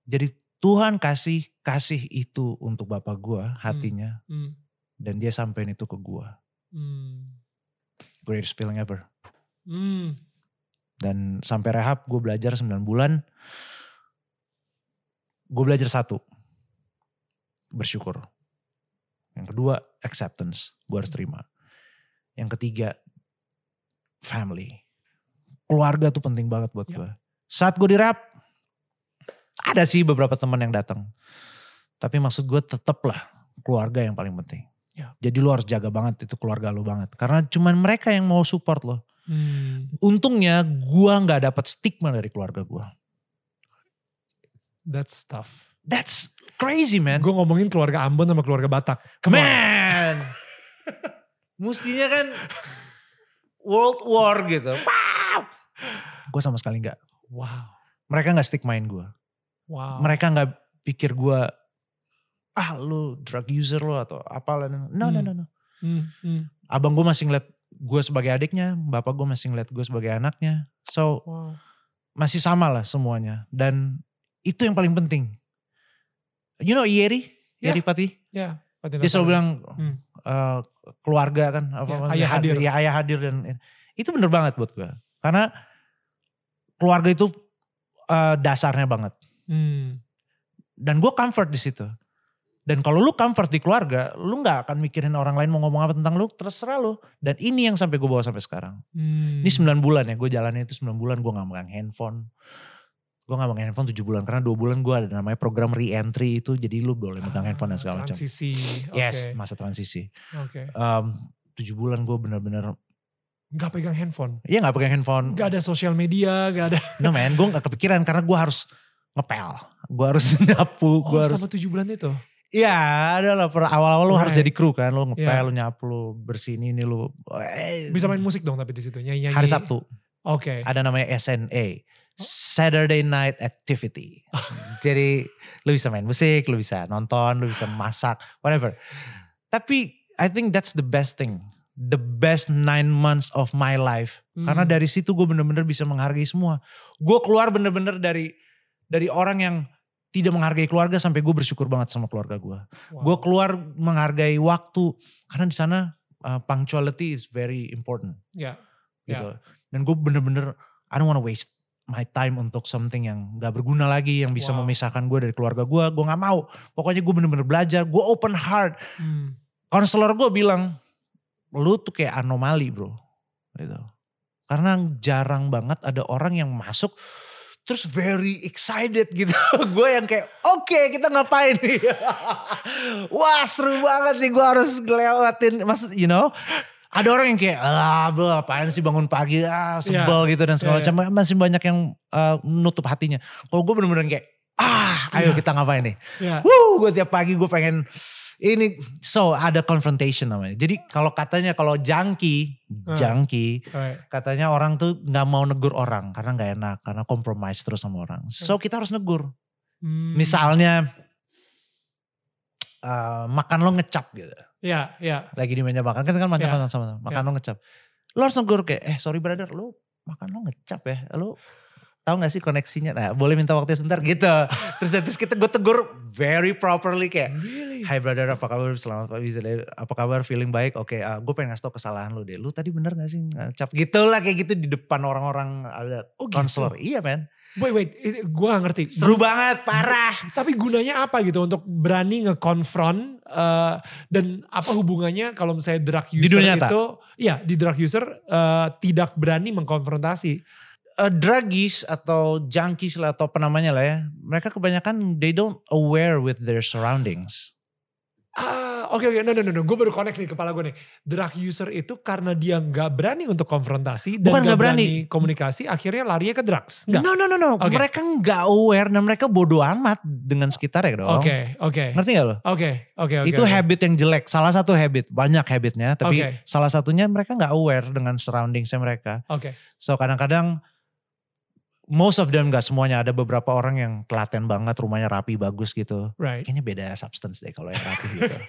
Jadi Tuhan kasih kasih itu untuk bapak gue hatinya. Hmm, hmm. Dan dia sampein itu ke gue. Hmm. Greatest feeling ever. Hmm. Dan sampai rehab gue belajar 9 bulan. Gue belajar satu. Bersyukur. Yang kedua acceptance. Gue harus terima. Yang ketiga family. Keluarga tuh penting banget buat ya. gue. Saat gue di rap, ada sih beberapa teman yang datang. Tapi maksud gue tetep lah keluarga yang paling penting. Ya. Jadi lu harus jaga banget itu keluarga lu banget. Karena cuman mereka yang mau support lo. Hmm. Untungnya gue gak dapat stigma dari keluarga gue. That's tough. That's crazy man. Gue ngomongin keluarga Ambon sama keluarga Batak. Come man. Mustinya kan World War gitu. Wow. Gue sama sekali nggak. Wow. Mereka nggak stigmain gue. Wow. Mereka nggak pikir gue ah lu drug user lo atau apalah. No, hmm. no, no, no. Hmm. Hmm. Abang gue masih ngeliat gue sebagai adiknya, bapak gue masih ngeliat gue sebagai anaknya. So wow. masih sama lah semuanya. Dan itu yang paling penting. You know Yeri? Yeah. Yeri Pati? Ya. Yeah. Dia selalu bilang, hmm. uh, keluarga kan apa ya, ayah hadir. Ya ayah hadir dan itu bener banget buat gue. Karena keluarga itu uh, dasarnya banget. Hmm. Dan gue comfort di situ. Dan kalau lu comfort di keluarga, lu nggak akan mikirin orang lain mau ngomong apa tentang lu, terserah lu. Dan ini yang sampai gue bawa sampai sekarang. Hmm. Ini 9 bulan ya, gue jalanin itu 9 bulan gue gak megang handphone. Gue gak megang handphone 7 bulan, karena 2 bulan gue ada namanya program re-entry itu, jadi lu boleh megang Ah, handphone dan segala macam. Transisi. Yes, Oke. masa transisi. Oke. Um, 7 bulan gue bener-bener, Gak pegang handphone. iya gak pegang handphone. Gak ada sosial media, gak ada. No man, gue gak kepikiran karena gue harus ngepel. Gue harus *laughs* nyapu, Oh gue harus selama tujuh bulan itu? Iya ada lah per awal-awal lu harus jadi kru kan. Lu ngepel, Iya. lu nyapu, lu bersihin ini lu. eh, Bisa main musik dong tapi di situ nyanyi-nyanyi. Hari Sabtu Oke. ada namanya SNA. Saturday Night Activity. *laughs* jadi lu bisa main musik, lu bisa nonton, lu bisa masak, whatever. Tapi I think that's the best thing. The best nine months of my life. Karena Hmm. dari situ gue bener-bener bisa menghargai semua. Gue keluar bener-bener dari dari orang yang tidak menghargai keluarga sampai gue bersyukur banget sama keluarga gue. Wow. Gue keluar menghargai waktu karena di sana uh, punctuality is very important Ya. gitu. Dan gue bener-bener I don't wanna waste my time untuk something yang gak berguna lagi yang bisa Wow. memisahkan gue dari keluarga gue. Gue nggak mau. Pokoknya gue bener-bener belajar. Gue open heart. Hmm. Konselor gue bilang lu tuh kayak anomali bro. Gitu. Karena jarang banget ada orang yang masuk terus very excited gitu. *laughs* gue yang kayak oke kita ngapain nih. *laughs* Wah seru banget nih gue harus ngelewatin. Maksud you know. Ada orang yang kayak ah bro apaan sih bangun pagi ah sebel gitu dan segala Iya, macam. Masih banyak yang uh, menutup hatinya. Kalau gue bener-bener kayak ah ayo Iya. kita ngapain nih. Ya. Wuh, gue tiap pagi gue pengen ini so ada confrontation namanya. Jadi kalau katanya kalau Hmm. junkie Right. katanya orang tuh nggak mau negur orang karena nggak enak karena compromise terus sama orang. So kita harus negur. Hmm. Misalnya eh, makan lo ngecap gitu. Ya, ya. Lagi di meja makan kan kan makan Ya. sama-sama. Makan Ya. lo ngecap. Lo harus negur kayak eh sorry brother lo makan lo ngecap ya. Lo tahu gak sih koneksinya? Nah boleh minta waktu sebentar gitu. *laughs* Terus terus kita gue tegur very properly kayak Really? Hai brother, apa kabar? Selamat pagi. Apa kabar? Feeling baik? Oke, gue pengen ngasih tau kesalahan lu deh. Lu tadi bener gak sih ngecap? Gitu lah kayak gitu di depan orang-orang ada Oh gitu. konselor. Iya men. Wait, wait. Gue gak ngerti. Seru banget, parah. Tapi gunanya apa gitu untuk berani nge-confront eh, dan apa hubungannya kalau misalnya drug user Di dunia itu, iya di drug user eh, tidak berani mengkonfrontasi. Uh, druggies atau junkies lah atau apa namanya lah ya. Mereka kebanyakan they don't aware with their surroundings. Ah, oke oke, no no no, no. gue baru connect nih kepala gue nih. Drug user itu karena dia nggak berani untuk konfrontasi dan nggak berani. berani. komunikasi, akhirnya larinya ke drugs. Enggak. No no no no. Oke. Mereka nggak aware dan mereka bodoh amat dengan sekitarnya dong. Oke oke Ngerti gak lo? oke oke oke. itu oke. habit yang jelek. Salah satu habit, banyak habitnya. Tapi Oke. salah satunya mereka nggak aware dengan surroundingsnya mereka. Oke. So kadang-kadang most of them gak semuanya ada beberapa orang yang telaten banget rumahnya rapi bagus gitu. Right. Kayaknya beda substance deh kalau yang rapi gitu. *laughs*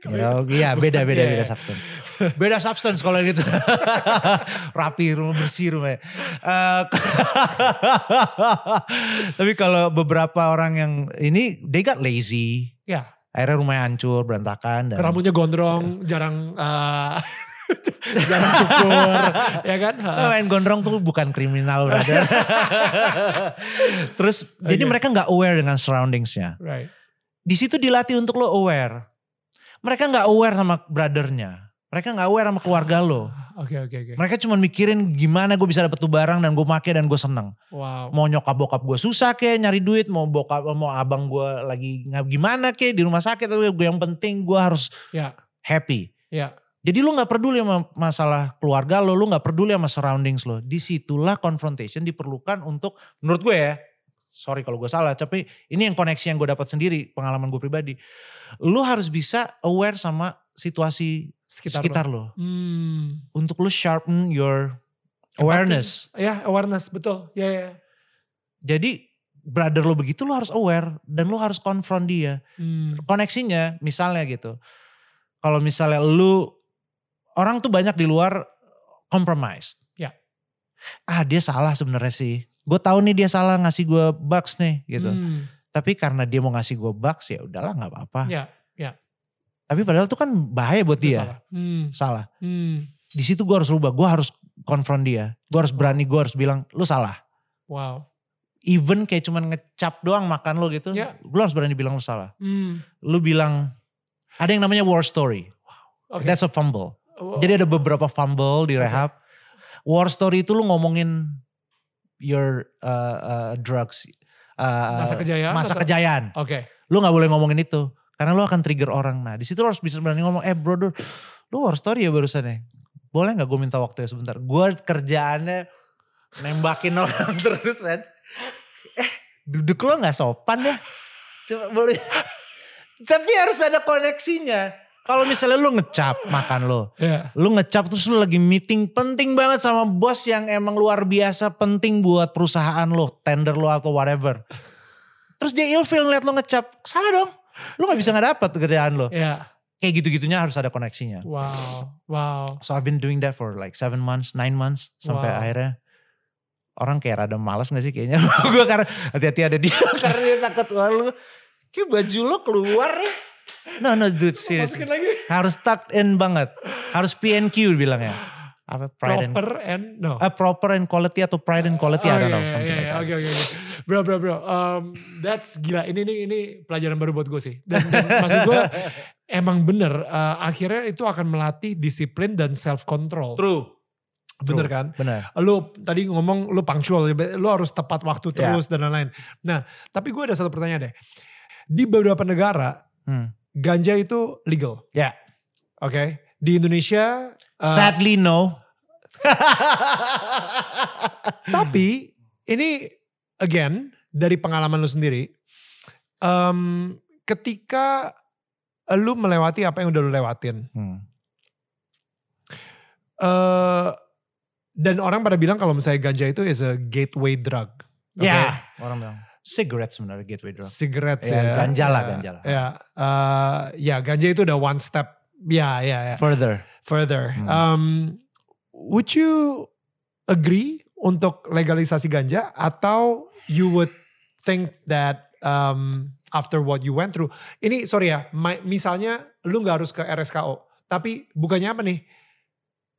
You know, Iya beda beda Iya, beda iya. substance. Beda substance kalau gitu. *laughs* rapi rumah bersih rumahnya. Eh, *laughs* tapi kalau beberapa orang yang ini they got lazy. Ya. Akhirnya rumahnya hancur berantakan dan Rambutnya gondrong, jarang eh, *laughs* jarang cukur, ya kan? Main gondrong tuh bukan kriminal brother. *laughs* Terus jadi Oke. mereka nggak aware dengan surroundingsnya. Right. Di situ dilatih untuk lo aware. Mereka nggak aware sama brothernya. Mereka nggak aware sama keluarga lo. Oke oke oke. Mereka cuma mikirin gimana gue bisa dapet tuh barang dan gue make dan gue seneng. Wow. Mau nyokap bokap gue susah ke nyari duit, mau bokap mau abang gue lagi gimana ke di rumah sakit, tapi gue yang penting gue harus Ya. happy. Ya. Jadi lu nggak peduli sama masalah keluarga lo, lu nggak peduli sama surroundings lo. Di situlah confrontation diperlukan untuk, menurut gue ya, sorry kalau gue salah, tapi ini yang koneksi yang gue dapat sendiri, pengalaman gue pribadi. Lu harus bisa aware sama situasi Sekitar, sekitar, lo. lo. Hmm. Untuk lu sharpen your awareness. Ya awareness betul. Ya ya. Jadi brother lo begitu lu harus aware dan lu harus confront dia. Hmm. koneksinya misalnya gitu. Kalau misalnya lu orang tuh banyak di luar compromise. Ya. Ah dia salah sebenarnya sih. Gue tahu nih dia salah ngasih gue bucks nih gitu. Hmm. Tapi karena dia mau ngasih gue bucks ya udahlah nggak apa-apa. Ya. Tapi padahal tuh kan bahaya buat Itu dia. salah. Hmm. Salah. Hmm. Di situ gue harus rubah. Gue harus confront dia. Gue harus berani. Gue harus bilang lu salah. Wow. even kayak cuman ngecap doang makan lo gitu, Ya. lu harus berani bilang lu salah. Hmm. Lu bilang, ada yang namanya war story. Oke. That's a fumble. Oh, Jadi ada beberapa fumble di rehab. War story itu lu ngomongin your uh, uh, drugs. uh, Masa kejayaan Masa atau- kejayaan. Oke. Lu gak boleh ngomongin itu. Karena lu akan trigger orang. Nah di situ lu harus bisa berani ngomong, eh brother, lu war story ya barusan ya. Boleh gak gue minta waktu ya sebentar. Gue kerjaannya nembakin *laughs* orang terus kan. Eh duduk lo gak sopan ya. Coba boleh. *laughs* Tapi harus ada koneksinya. Kalau misalnya lu ngecap makan lo. Ya. Lu ngecap terus lu lagi meeting penting banget sama bos yang emang luar biasa penting buat perusahaan lo. Tender lo atau whatever. Terus dia ilfil ngeliat lo ngecap. Salah dong. Lu gak bisa gak dapet kerjaan lo. Ya. Kayak gitu-gitunya harus ada koneksinya. Wow. Wow. So I've been doing that for like seven months, nine months. Sampai Wow. akhirnya orang kayak rada malas gak sih kayaknya. *laughs* gue karena hati-hati ada dia. *laughs* karena dia takut wah lu. Kayak baju lo keluar ya. No no dude lagi. Harus tucked in banget. Harus PNQ bilangnya. Apa pride and Proper and no. uh, proper and quality atau pride and quality I don't know Oke, something iya, like that. Oke oke oke. Bro bro bro. Um, that's gila. Ini ini ini pelajaran baru buat gue sih. Dan, dan maksud gue *laughs* emang bener. uh, akhirnya itu akan melatih disiplin dan self control. True. Bener True. kan? Benar. Lu tadi ngomong lu punctual, lu harus tepat waktu Ya. terus dan lain-lain. Nah, tapi gue ada satu pertanyaan deh. Di beberapa negara Hmm. Ganja itu legal. Ya. Oke. Di Indonesia uh, Sadly no. *laughs* Tapi ini again dari pengalaman lu sendiri, em, ketika lu melewati apa yang udah lu lewatin, Hmm. eh dan orang pada bilang kalau misalnya ganja itu is a gateway drug. Oke? Ya. Orang bilang cigarette sebenarnya gateway drug. Cigarettes Ya, ya. ganja lah, Ya, ganja lah. Ya, eh, ya ganja itu udah one step. Ya, ya, ya. Further. Further. Hmm. Um, would you agree untuk legalisasi ganja atau you would think that um, after what you went through, ini sorry ya, ma- misalnya lu nggak harus ke RSKO, tapi bukannya apa nih?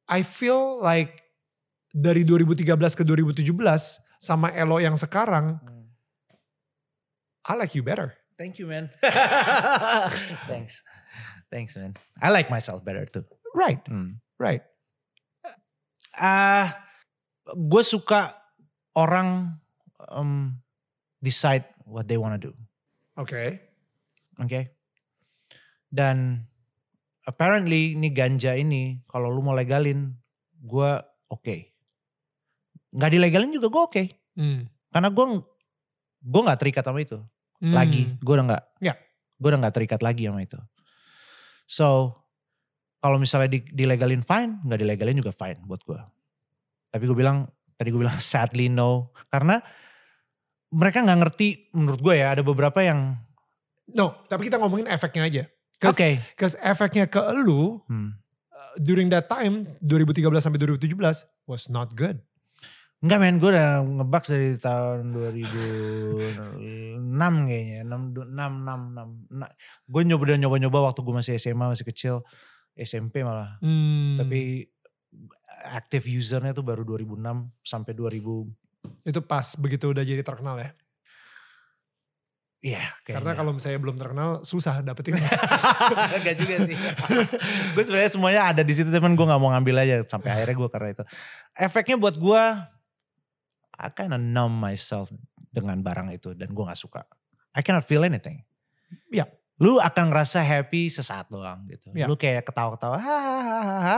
I feel like dari 2013 ke 2017 sama Elo yang sekarang, I like you better. Thank you man. *laughs* Thanks. Thanks man. I like myself better too. Right, Hmm. right. Ah, gue suka orang um, decide what they wanna do. Oke. Oke. Dan apparently ini ganja ini kalau lu mau legalin, gue oke. Nggak dilegalin juga gue oke. Hmm. Karena gue gue nggak terikat sama itu Hmm. lagi. Gue udah nggak. Ya. Gue udah nggak terikat lagi sama itu. So kalau misalnya di, dilegalin fine, nggak dilegalin juga fine buat gue. Tapi gue bilang tadi gue bilang *laughs* sadly no karena mereka nggak ngerti menurut gue ya ada beberapa yang No, tapi kita ngomongin efeknya aja. oke. Cause, cause efeknya ke lu Hmm. uh, during that time 2013 sampai 2017 was not good. Enggak men, gue udah ngebaks dari tahun 2006 kayaknya. 6, 6, 6, 6. Gue nyoba nyoba-nyoba waktu gue masih SMA, masih kecil. SMP malah. Hmm, Tapi active usernya tuh baru 2006 sampai 2000. itu pas begitu udah jadi terkenal ya. Iya Karena kalau misalnya belum terkenal susah dapetinnya. *laughs* Enggak juga sih. gue sebenarnya semuanya ada di situ teman gue nggak mau ngambil aja sampai akhirnya gue karena itu. Efeknya buat gue, I kinda numb myself dengan barang itu dan gue nggak suka. I cannot feel anything. Iya. Lu akan ngerasa happy sesaat doang gitu. Iya. Lu kayak ketawa-ketawa, hahaha.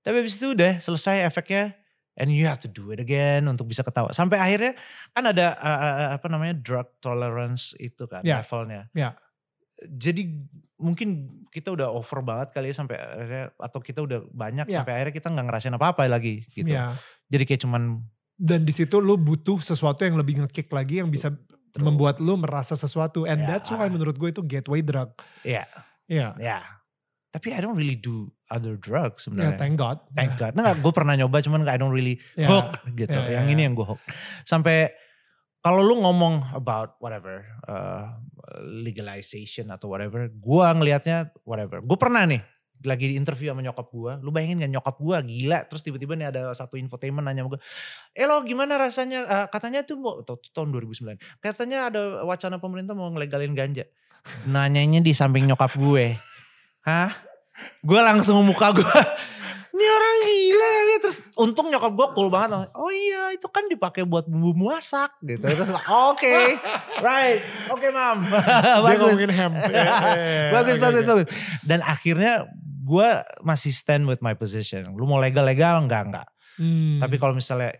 Tapi habis itu udah selesai efeknya. And you have to do it again untuk bisa ketawa. Sampai akhirnya kan ada uh, uh, apa namanya drug tolerance itu kan Iya. levelnya. Iya. Jadi mungkin kita udah over banget kali ya sampai akhirnya atau kita udah banyak Iya. sampai akhirnya kita nggak ngerasain apa-apa lagi gitu. Ya. Jadi kayak cuman Dan di situ lu butuh sesuatu yang lebih ngekick lagi yang bisa True. membuat lu merasa sesuatu. And Ya. that's why menurut gue itu gateway drug. ya Iya. ya. Tapi I don't really do other drugs Ya, sebenarnya. thank God. Thank God. Nah, gue pernah nyoba cuman I don't really Ya. hook gitu. Ya, ya, yang ya. ini yang gue hook. Sampai kalau lu ngomong about whatever uh, legalization atau whatever, gue ngelihatnya whatever. Gue pernah nih lagi di interview sama nyokap gue, lu bayangin kan nyokap gue gila, terus tiba-tiba nih ada satu infotainment nanya sama gue, eh lo gimana rasanya, uh, katanya tuh mau, tahun 2009, katanya ada wacana pemerintah mau ngelegalin ganja. Nanyanya di samping nyokap gue, hah? Gue langsung muka gue, *laughs* ini orang gila kali terus untung nyokap gue cool banget oh iya itu kan dipakai buat bumbu masak gitu. Terus oke okay, right oke okay, mam *laughs* bagus. ngomongin ham *laughs* bagus okay, bagus okay. bagus. Dan akhirnya gue masih stand with my position lu mau legal legal enggak enggak hmm. tapi kalau misalnya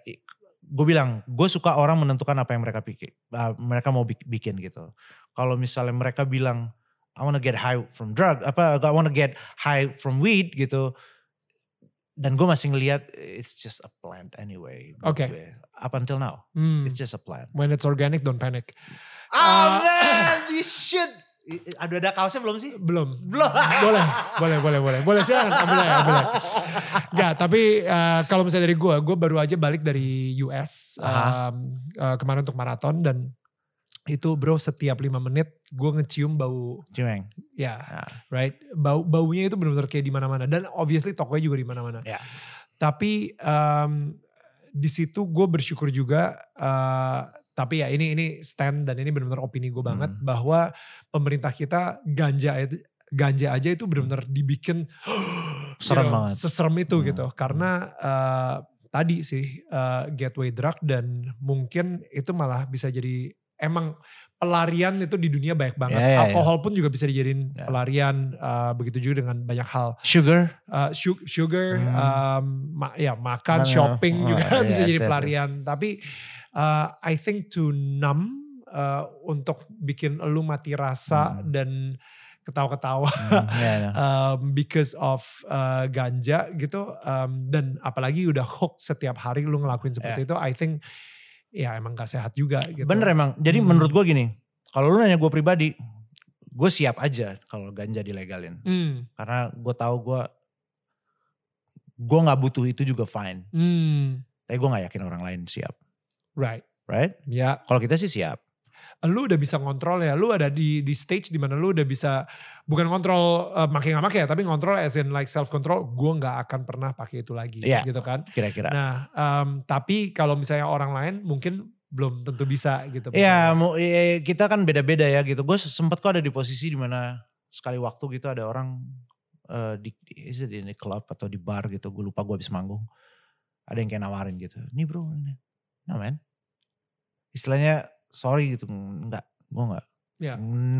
gue bilang gue suka orang menentukan apa yang mereka pikir uh, mereka mau bikin gitu kalau misalnya mereka bilang I wanna get high from drug apa I wanna get high from weed gitu dan gue masih ngelihat it's just a plant anyway. Oke. Okay. Up until now, hmm. it's just a plant. When it's organic, don't panic. Oh uh, man, you should. Aduh ada kaosnya belum sih? Belum. Belum. *laughs* boleh, boleh, boleh, boleh. Boleh silakan ambil aja, ambil aja. Gak, tapi uh, kalau misalnya dari gue, gue baru aja balik dari US um, uh, kemarin untuk maraton dan itu bro setiap lima menit gue ngecium bau cimeng ya yeah, right bau baunya itu benar-benar kayak di mana-mana dan obviously tokonya juga di mana-mana yeah. tapi um, di situ gue bersyukur juga uh, tapi ya ini ini stand dan ini benar-benar opini gue banget hmm. bahwa pemerintah kita ganja itu ganja aja itu benar-benar dibikin *gasps* serem know, banget seserem itu hmm. gitu karena uh, tadi sih uh, gateway drug dan mungkin itu malah bisa jadi emang pelarian itu di dunia banyak banget. Yeah, yeah, Alkohol yeah. pun juga bisa dijadiin yeah. pelarian. Uh, begitu juga dengan banyak hal. Sugar, uh, su sugar, hmm. um, ma ya makan, shopping oh, juga yeah, *laughs* bisa yeah, jadi yeah, pelarian. Yeah. Tapi uh, I think to numb uh, untuk bikin lu mati rasa hmm. dan ketawa-ketawa hmm, yeah, yeah. um, because of uh, ganja gitu um, dan apalagi udah hook setiap hari lu ngelakuin seperti yeah. itu I think ya emang gak sehat juga gitu. Bener emang. Jadi hmm. menurut gue gini, kalau lu nanya gue pribadi, gue siap aja kalau ganja dilegalin. Hmm. Karena gue tahu gue gue nggak butuh itu juga fine. Hmm. Tapi gue nggak yakin orang lain siap. Right. Right? Ya. Kalau kita sih siap lu udah bisa ngontrol ya, lu ada di di stage di mana lu udah bisa bukan kontrol uh, makin nggak makin ya, tapi ngontrol as in like self control. Gue nggak akan pernah pakai itu lagi, yeah, gitu kan? Kira-kira. Nah, um, tapi kalau misalnya orang lain mungkin belum tentu bisa gitu. Iya, ya, kita kan beda-beda ya gitu. Gue sempet kok ada di posisi di mana sekali waktu gitu ada orang uh, di is it in the club atau di bar gitu. Gue lupa gue habis manggung. Ada yang kayak nawarin gitu. Nih bro, ini. Nah man. Istilahnya sorry gitu nggak gue nggak yeah.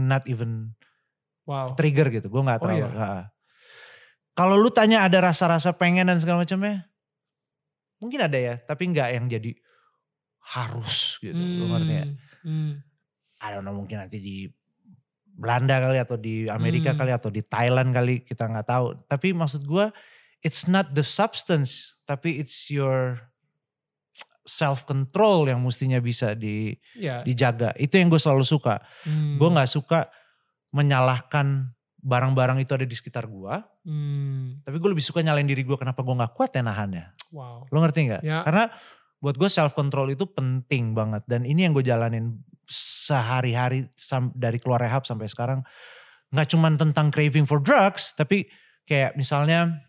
not even wow. trigger gitu gue nggak oh, terlalu iya. kalau lu tanya ada rasa-rasa pengen dan segala macamnya mungkin ada ya tapi nggak yang jadi harus gitu hmm. lu ngerti ya hmm. I don't know mungkin nanti di Belanda kali atau di Amerika hmm. kali atau di Thailand kali kita nggak tahu tapi maksud gue it's not the substance tapi it's your self control yang mestinya bisa di yeah. dijaga. Itu yang gue selalu suka. Hmm. Gue nggak suka menyalahkan barang-barang itu ada di sekitar gue. Hmm. Tapi gue lebih suka nyalain diri gue kenapa gue nggak kuat ya nahannya. Wow. Lo ngerti nggak? Yeah. Karena buat gue self control itu penting banget dan ini yang gue jalanin sehari-hari dari keluar rehab sampai sekarang. Nggak cuma tentang craving for drugs, tapi kayak misalnya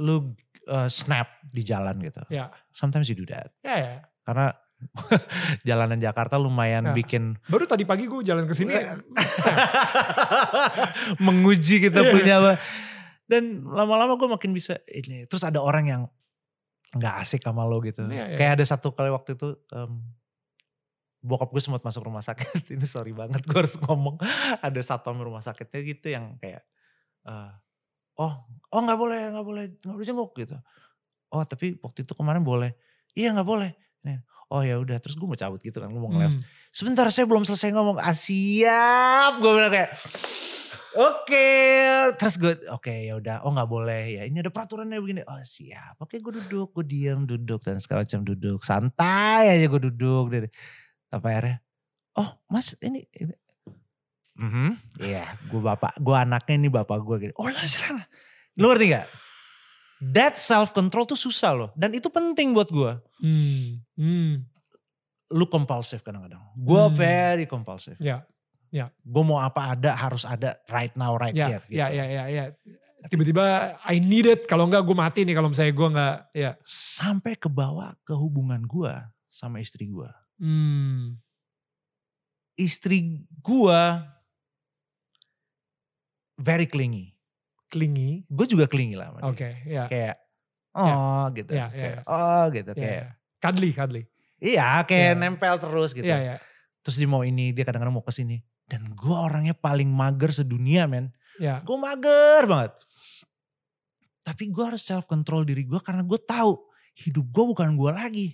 lu uh, snap di jalan gitu. Ya. Yeah. Sometimes you do that. Ya yeah, ya. Yeah. Karena *laughs* jalanan Jakarta lumayan yeah. bikin. Baru tadi pagi gue jalan ke sini *laughs* menguji kita yeah. punya apa. Dan lama-lama gue makin bisa ini. Terus ada orang yang nggak asik sama lo gitu. Yeah, yeah. Kayak ada satu kali waktu itu um, bokap gue sempat masuk rumah sakit. *laughs* ini sorry banget gue harus ngomong. Ada satu rumah sakitnya gitu yang kayak uh, oh oh nggak boleh nggak boleh nggak boleh jenguk gitu oh tapi waktu itu kemarin boleh iya nggak boleh oh ya udah terus gue mau cabut gitu kan ngomong hmm. sebentar saya belum selesai ngomong ah siap gue bilang kayak Oke, okay. terus gue oke okay, ya udah, oh nggak boleh ya. Ini ada peraturannya begini. Oh siap. Oke, okay, gue duduk, gue diam, duduk dan segala macam duduk, santai aja gue duduk. Tapi akhirnya, oh mas ini, ini Mm -hmm. Iya, gue bapak, gue anaknya ini bapak gue gitu. Oh lah sekarang. Lu ngerti gak? That self control tuh susah loh. Dan itu penting buat gue. Hmm. Hmm. Lu kompulsif kadang-kadang. Gue hmm. very kompulsif. Ya. Ya. Gue mau apa ada harus ada right now right Ya, here. Gitu. ya, ya, ya, ya. Tiba-tiba I need it, kalau enggak gue mati nih kalau misalnya gue enggak, ya. Sampai ke bawah ke hubungan gue sama istri gue. Hmm, Istri gue very clingy. clingy. Gue juga clingy lah sama. Oke, ya. Kayak oh gitu. Ya, ya, kayak, ya. oh gitu ya, kayak. ya. Cuddly, cuddly. Iya kayak Ya. nempel terus gitu. Iya, iya. Terus dia mau ini, dia kadang-kadang mau ke sini. Dan gue orangnya paling mager sedunia men. Ya, Gue mager banget. Tapi gue harus self control diri gue karena gue tahu hidup gue bukan gue lagi.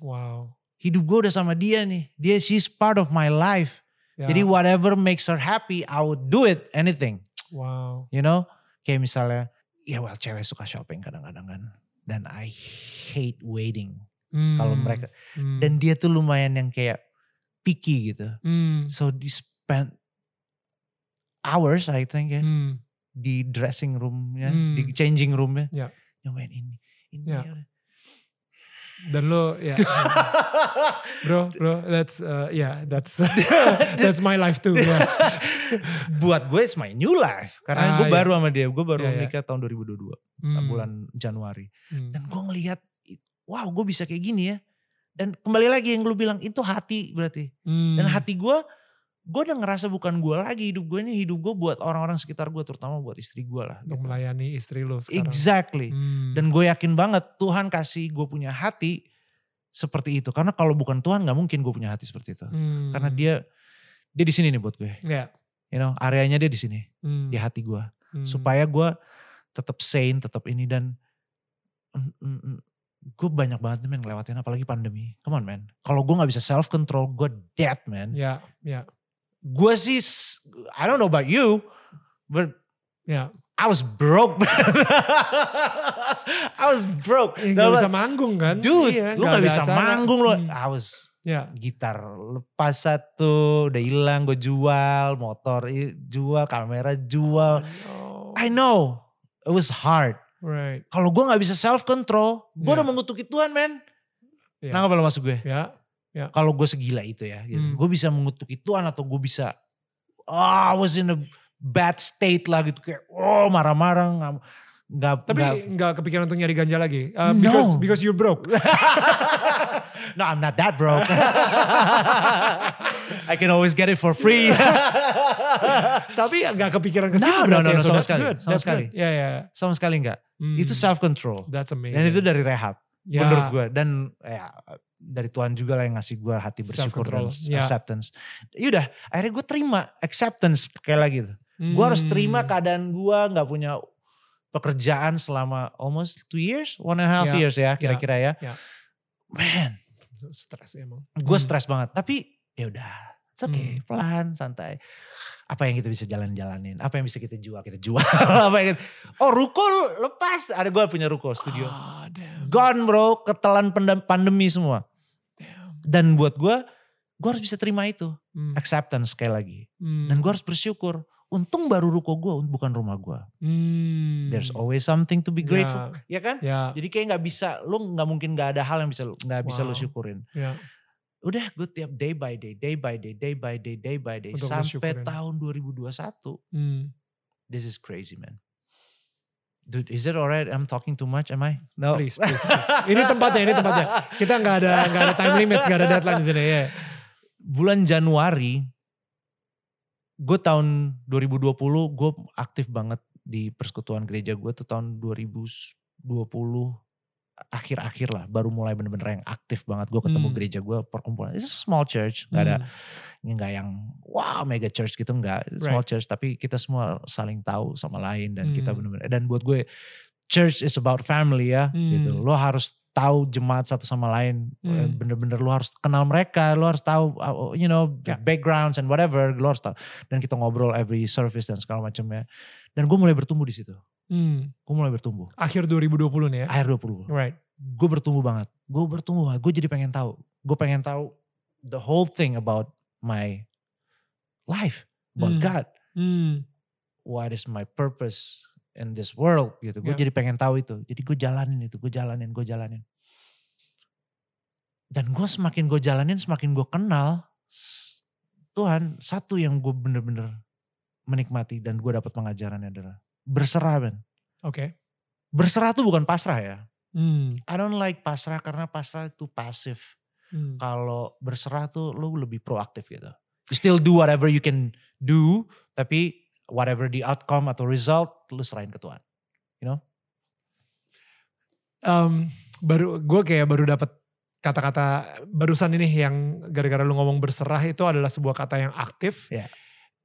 wow. Hidup gue udah sama dia nih. Dia she's part of my life. Ya, Jadi whatever makes her happy, I would do it anything. Wow. You know? Kayak misalnya, ya well cewek suka shopping kadang-kadang kan. Dan I hate waiting. Hmm, Kalau mereka, hmm, dan dia tuh lumayan yang kayak picky gitu. hmm, So di spend hours I think ya. hmm, Di dressing roomnya, Hmm. di changing roomnya. Ya. Nyobain ini. Ini Ya. ya. Dan lo ya *laughs* bro bro that's uh, yeah that's *laughs* that's my life too *laughs* yes. Buat gue it's my new life. Karena Ah, gue iya. baru sama dia. Gue baru Iya, iya. menikah tahun 2022. Hmm, Bulan Januari. hmm, Dan gue ngelihat, wow gue bisa kayak gini ya. Dan kembali lagi yang lu bilang, itu hati berarti. hmm, Dan hati gue, gue udah ngerasa bukan gue lagi. Hidup gue ini hidup gue buat orang-orang sekitar gue. Terutama buat istri gue lah. untuk gitu. melayani istri lo sekarang Exactly. Hmm, Dan gue yakin banget Tuhan kasih gue punya hati seperti itu. Karena kalau bukan Tuhan gak mungkin gue punya hati seperti itu. hmm, Karena dia dia di sini nih buat gue. ya You know, areanya dia di sini, hmm, di hati gue. hmm, Supaya gue tetap sane, tetap ini dan mm, mm, mm, gue banyak banget nih men ngelewatin apalagi pandemi. Come on man. Kalau gue gak bisa self control, gue dead man. ya ya Gue sih, I don't know about you, but ya I was broke. I was broke. Eh, nggak bisa manggung kan Dude, Iya, lu gak ada bisa acara. manggung lu. Hmm, I was ya gitar lepas satu, udah hilang gue jual, motor jual, kamera jual. Oh, I know, it was hard. right Kalau gue gak bisa self control, gue Iya. udah mengutuki Tuhan men. Iya. Nah kalau masuk gue, ya kalau gue segila itu ya, gitu. Hmm. gue bisa mengutuki Tuhan atau gue bisa, oh, I was in a bad state lah gitu kayak, oh marah-marah, nggak, nggak, tapi nggak- nggak kepikiran untuk nyari ganja lagi Uh, No. because because you broke *laughs* no, I'm not that broke. *laughs* I can always get it for free. *laughs* tapi nggak kepikiran ke situ No, no, no, ya. no, So sama sekali, good, sama sekali. ya ya Sama sekali enggak. Hmm, Itu self control. that's amazing Dan itu dari rehab. Ya, Menurut gue. Dan ya dari Tuhan juga lah yang ngasih gue hati bersyukur dan ya. acceptance. Yaudah akhirnya gue terima acceptance kayak lagi tuh. Gue harus terima Hmm, keadaan gue gak punya pekerjaan selama almost two years, one and a half Ya, years ya kira-kira ya. ya. Man, stres emang gue Hmm. stres banget. Tapi ya udah, it's okay, pelan, santai. Apa yang kita bisa jalan-jalanin? Apa yang bisa kita jual? Kita jual. *laughs* apa yang kita- oh ruko lepas. Ada gue punya ruko studio. Ah, damn. Gone bro, ketelan pandemi semua. Dan buat gue, gue harus bisa terima itu. Hmm, Acceptance sekali lagi. hmm, Dan gue harus bersyukur. Untung baru ruko gue, bukan rumah gue. hmm. There's always something to be grateful. Ya kan? ya Jadi kayak nggak bisa, lu nggak mungkin nggak ada hal yang bisa nggak bisa lu Wow. syukurin. ya Udah gue tiap day by day, day by day, day by day, day by day. Untuk sampai tahun 2021. hmm. This is crazy man. Dude, is it alright? I'm talking too much, am I? No. Please, please, please. *laughs* Ini tempatnya, ini tempatnya. Kita nggak ada nggak ada time limit, nggak ada deadline di sini ya. Bulan Januari, gue tahun 2020 gue aktif banget di persekutuan gereja gue tuh tahun 2020 akhir-akhir lah baru mulai bener-bener yang aktif banget gue ketemu Hmm. gereja gue perkumpulan it's a small church nggak ada Hmm. nggak yang wow mega church gitu nggak small church tapi kita semua saling tahu sama lain dan kita Hmm. bener-bener dan buat gue church is about family ya gitu Hmm. lo harus tahu jemaat satu sama lain Eh, Hmm. bener-bener lo harus kenal mereka lo harus tahu uh, you know Ya. backgrounds and whatever lo harus tahu dan kita ngobrol every service dan segala macamnya dan gue mulai bertumbuh di situ Hmm. gue mulai bertumbuh Akhir 2020 nih ya. akhir 20 Right. gue bertumbuh banget gue bertumbuh banget gue jadi pengen tahu gue pengen tahu the whole thing about my life about Hmm. God Hmm. what is my purpose in this world gitu gue Ya. jadi pengen tahu itu jadi gue jalanin itu gue jalanin gue jalanin dan gue semakin gue jalanin semakin gue kenal Tuhan satu yang gue bener-bener menikmati dan gue dapat pengajarannya adalah berserah Ben. Oke. Berserah tuh bukan pasrah ya. Hmm. I don't like pasrah karena pasrah itu pasif. Hmm. Kalau berserah tuh lu lebih proaktif gitu. You still do whatever you can do, tapi whatever the outcome atau result, lu serahin ke Tuhan. You know? Um, baru gue kayak baru dapat kata-kata barusan ini yang gara-gara lu ngomong berserah itu adalah sebuah kata yang aktif. Ya.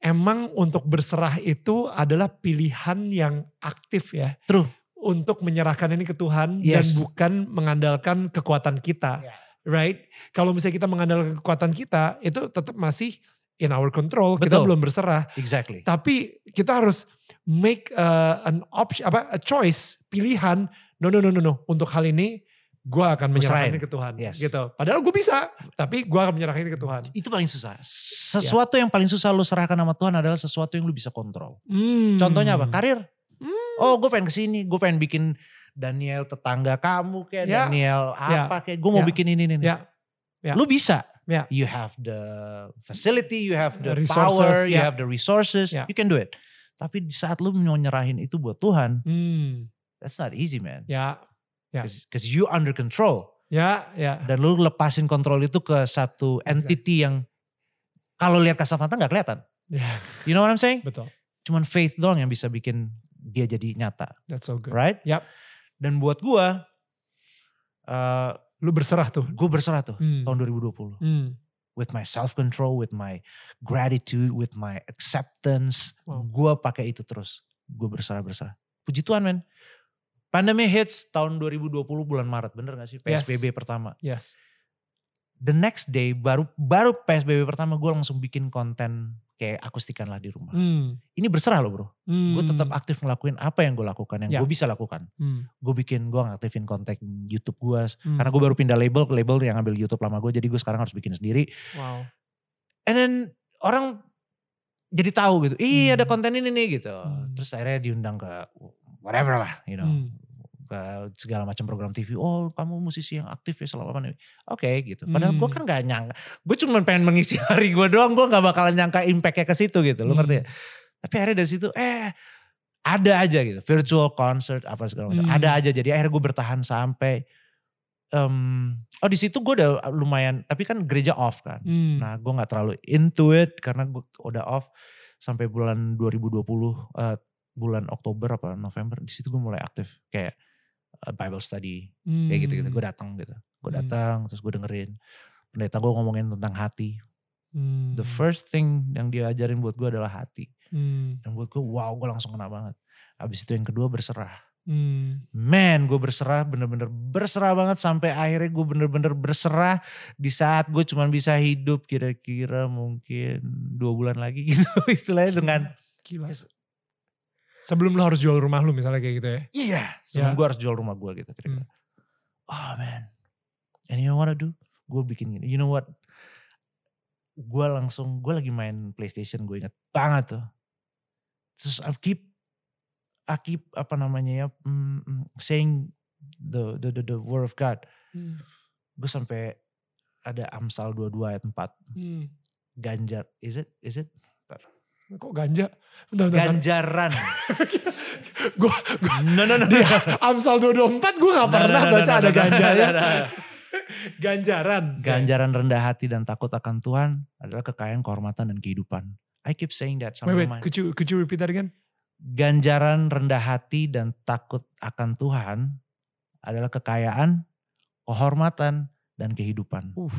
Emang untuk berserah itu adalah pilihan yang aktif ya. True. Untuk menyerahkan ini ke Tuhan dan Yes. bukan mengandalkan kekuatan kita. Ya. Right? Kalau misalnya kita mengandalkan kekuatan kita itu tetap masih in our control. Kita Betul. belum berserah. Exactly. Tapi kita harus make uh, an option apa a choice, pilihan. No no no no no. Untuk hal ini gue akan menyerahkan ini ke Tuhan. Yes. Gitu. Padahal gue bisa, tapi gue akan menyerahkan ini ke Tuhan. Itu paling susah. Sesuatu yang paling susah lu serahkan sama Tuhan adalah sesuatu yang lu bisa kontrol. Hmm. Contohnya apa? Karir. Hmm. Oh gue pengen ke sini, gue pengen bikin Daniel tetangga kamu kayak Ya. Daniel Ya. apa kayak gue mau Ya. bikin ini ini. Ya. Ya. Lu bisa. Ya. You have the facility, you have the Resources, power, you ya. have the resources, Ya. you can do it. Tapi di saat lu mau nyerahin itu buat Tuhan, Hmm. that's not easy man. Ya. Ya. Because you under control. Ya. Ya. Dan lu lepasin kontrol itu ke satu entity yang kalau lihat kasat mata gak kelihatan. Ya. You know what I'm saying? Betul. Cuman faith doang yang bisa bikin dia jadi nyata. That's so good. Right? Yap. Dan buat gua, eh Lu berserah tuh. gue berserah tuh Hmm. tahun 2020. Hmm. With my self control, with my gratitude, with my acceptance. Wow. Gue pakai itu terus. Gue berserah-berserah. Puji Tuhan men. Pandemi hits tahun 2020 bulan Maret. Bener gak sih? Yes. PSBB pertama. Yes. The next day baru baru PSBB pertama gue langsung bikin konten kayak akustikan lah di rumah. Hmm. Ini berserah loh bro. Hmm. Gue tetap aktif ngelakuin apa yang gue lakukan, yang Ya. gue bisa lakukan. Hmm. Gue bikin, gue ngaktifin kontak YouTube gue. Hmm. Karena gue baru pindah label ke label yang ngambil YouTube lama gue. Jadi gue sekarang harus bikin sendiri. Wow. And then orang jadi tahu gitu. Ih Hmm. ada konten ini nih gitu. Hmm. Terus akhirnya diundang ke whatever lah. You know. Hmm. Ke segala macam program TV. Oh kamu musisi yang aktif ya selama pandemi. Oke gitu. Padahal gue Hmm. kan gak nyangka. Gue cuma pengen mengisi *laughs* hari gue doang. Gue gak bakalan nyangka impactnya ke situ gitu. Hmm. ngerti ya? Tapi akhirnya dari situ eh ada aja gitu. Virtual concert apa segala macam. Hmm. Ada aja. Jadi akhirnya gue bertahan sampai. em, oh di situ gue udah lumayan. Tapi kan gereja off kan. Hmm. Nah gue gak terlalu into it karena gue udah off sampai bulan 2020 eh, bulan Oktober apa November di situ gue mulai aktif kayak eh, Bible study kayak gitu gitu gue datang gitu gue Hmm. datang terus gue dengerin pendeta gue ngomongin tentang hati Hmm. the first thing yang dia ajarin buat gue adalah hati Hmm. dan buat gue wow gue langsung kena banget habis itu yang kedua berserah Hmm. Man, gue berserah, bener-bener berserah banget sampai akhirnya gue bener-bener berserah di saat gue cuman bisa hidup kira-kira mungkin dua bulan lagi *laughs* gitu istilahnya dengan Gila. Sebelum lo harus jual rumah lu misalnya kayak gitu ya. iya, sebelum Ya. gue harus jual rumah gue gitu kira-kira. Oh man, and you know what I do? Gue bikin gini, you know what? Gue langsung, gue lagi main PlayStation, gue inget banget tuh. Terus I keep, I keep apa namanya ya, mm, mm, saying the, the the the word of God. Hmm. gue sampai ada Amsal 22 ayat 4. Hmm. Ganjar, is it? Is it? Kok ganja? Bentar, bentar. Ganjaran. *laughs* Gue no, no, no. di Amsal 224 gue gak No, pernah no, no, baca no, ada no, no, ganjarnya. no, no, no. *laughs* Ganjaran. Ganjaran rendah hati dan takut akan Tuhan adalah kekayaan, kehormatan, dan kehidupan. I keep saying that sama Wait, wait, could you, could you repeat that again? Ganjaran rendah hati dan takut akan Tuhan adalah kekayaan, kehormatan, dan kehidupan. Uh.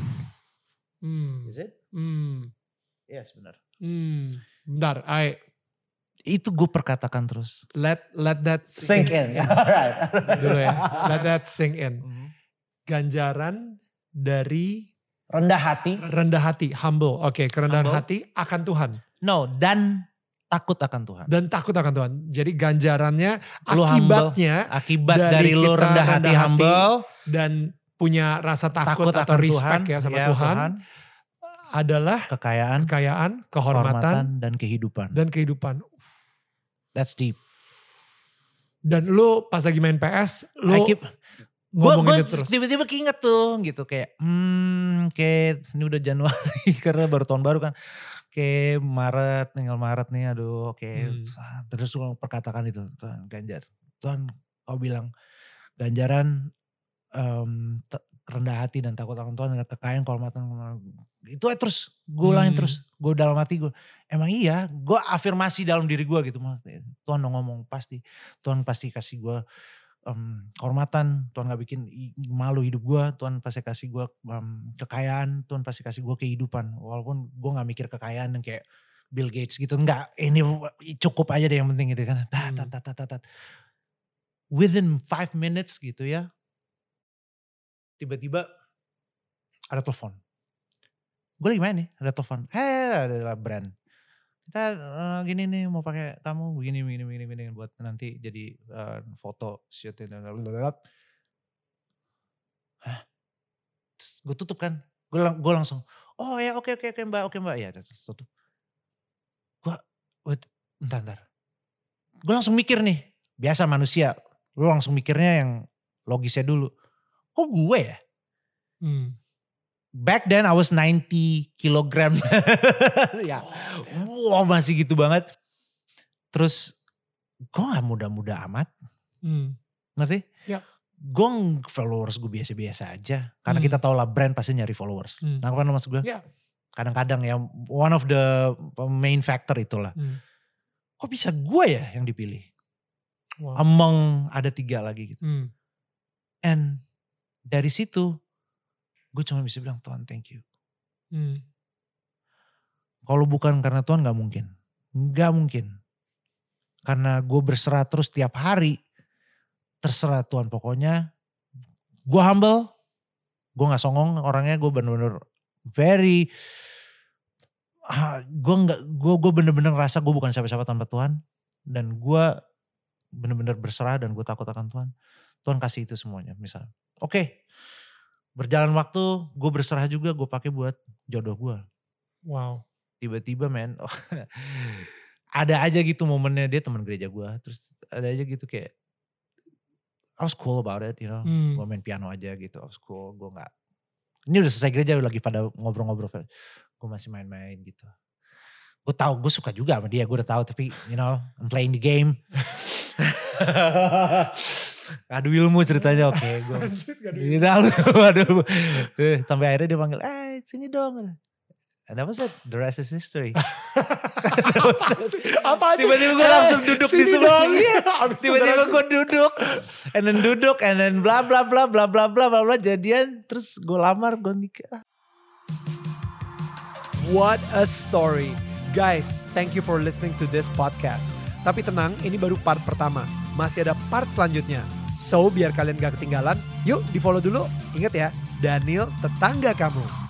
Hmm. Is it? Hmm. Yes, benar. Hmm. Bentar, I Itu gue perkatakan terus. let let that Sink in. *laughs* Alright. dulu ya. Let that sink in. Mhm. Ganjaran dari Rendah hati. rendah hati, humble. Oke, kerendahan Humble. hati akan Tuhan No, dan takut akan Tuhan. dan takut akan Tuhan. Jadi ganjarannya Lu akibatnya Akibat Dari dari, lu kita rendah hati, rendah hati, humble, dan punya rasa takut, takut, atau respect Tuhan, ya sama ya, Tuhan, adalah kekayaan, kekayaan, kehormatan kehormatan, dan kehidupan. dan kehidupan. That's deep. Dan lu pas lagi main PS, lu I keep, gue ngomong gue itu terus. tiba-tiba keinget tuh gitu kayak, hmm, kayak ini udah Januari *laughs* karena baru tahun baru kan. Oke Maret, tinggal Maret nih aduh oke. Hmm. Terus gue perkatakan itu Tuhan ganjar. Tuhan kau bilang ganjaran um, rendah hati dan takut akan Tuhan ada kekayaan kehormatan itu aja terus gue ulangin hmm. terus gue dalam hati gue emang iya? Gue afirmasi dalam diri gue gitu Tuhan ngomong pasti Tuhan pasti kasih gue um, kehormatan Tuhan gak bikin malu hidup gue Tuhan pasti kasih gue um, kekayaan Tuhan pasti kasih gue kehidupan. Walaupun gue gak mikir kekayaan yang kayak Bill Gates gitu enggak ini cukup aja deh yang penting gitu kan. Tat, tat, tat, tat, tat. within five minutes gitu ya tiba-tiba ada telepon. Gue lagi main nih, ada telepon. Hei, ada brand. Kita uh, gini nih mau pakai kamu begini begini begini begini buat nanti jadi uh, foto shooting dan Hah? gue tutup kan. Gue lang langsung, oh ya oke okay, oke okay, oke mbak oke okay, mbak ya tutup. Gue, wait, bentar bentar. Gue langsung mikir nih, biasa manusia, lu langsung mikirnya yang logisnya dulu kok gue ya? Hmm. Back then I was 90 kilogram. *laughs* ya, wow masih gitu banget. Terus gue gak muda-muda amat. Hmm. Ngerti? Ya. Gue followers gue biasa-biasa aja. Karena hmm. kita tau lah brand pasti nyari followers. Hmm. Nah apa maksud gue? Ya. Kadang-kadang ya one of the main factor itulah. Hmm. Kok bisa gue ya yang dipilih? Wow. Among ada tiga lagi gitu. Hmm. And dari situ gue cuma bisa bilang Tuhan thank you. Hmm. Kalau bukan karena Tuhan gak mungkin. Gak mungkin. Karena gue berserah terus tiap hari. Terserah Tuhan pokoknya. Gue humble. Gue gak songong orangnya. Gue bener-bener very. Gue gak, gue, gue bener-bener ngerasa gue bukan siapa-siapa tanpa Tuhan. Dan gue bener-bener berserah dan gue takut akan Tuhan. Tuhan kasih itu semuanya misal. Oke, okay. berjalan waktu gue berserah juga gue pakai buat jodoh gue. Wow. Tiba-tiba men, oh, *laughs* ada aja gitu momennya dia teman gereja gue. Terus ada aja gitu kayak, I was cool about it, you know. Hmm. Gue main piano aja gitu, I was cool. Gue gak, ini udah selesai gereja lagi pada ngobrol-ngobrol. Gue masih main-main gitu. Gue tahu, gue suka juga sama dia, gue udah tahu tapi you know, I'm playing the game. *laughs* Adu ilmu ceritanya oke okay, gue. Aduh, eh, sampai akhirnya dia panggil, eh sini dong. And that was it. The rest is history. *laughs* Apa aja? Tiba-tiba gue langsung duduk di sebelah. Iya. *laughs* Tiba-tiba gue duduk. And then duduk. And then bla bla bla bla bla bla bla bla. Jadian. Terus gue lamar. Gue nikah. What a story. Guys, thank you for listening to this podcast. Tapi tenang, ini baru part pertama. Masih ada part selanjutnya. So, biar kalian gak ketinggalan, yuk di follow dulu. Ingat ya, Daniel tetangga kamu.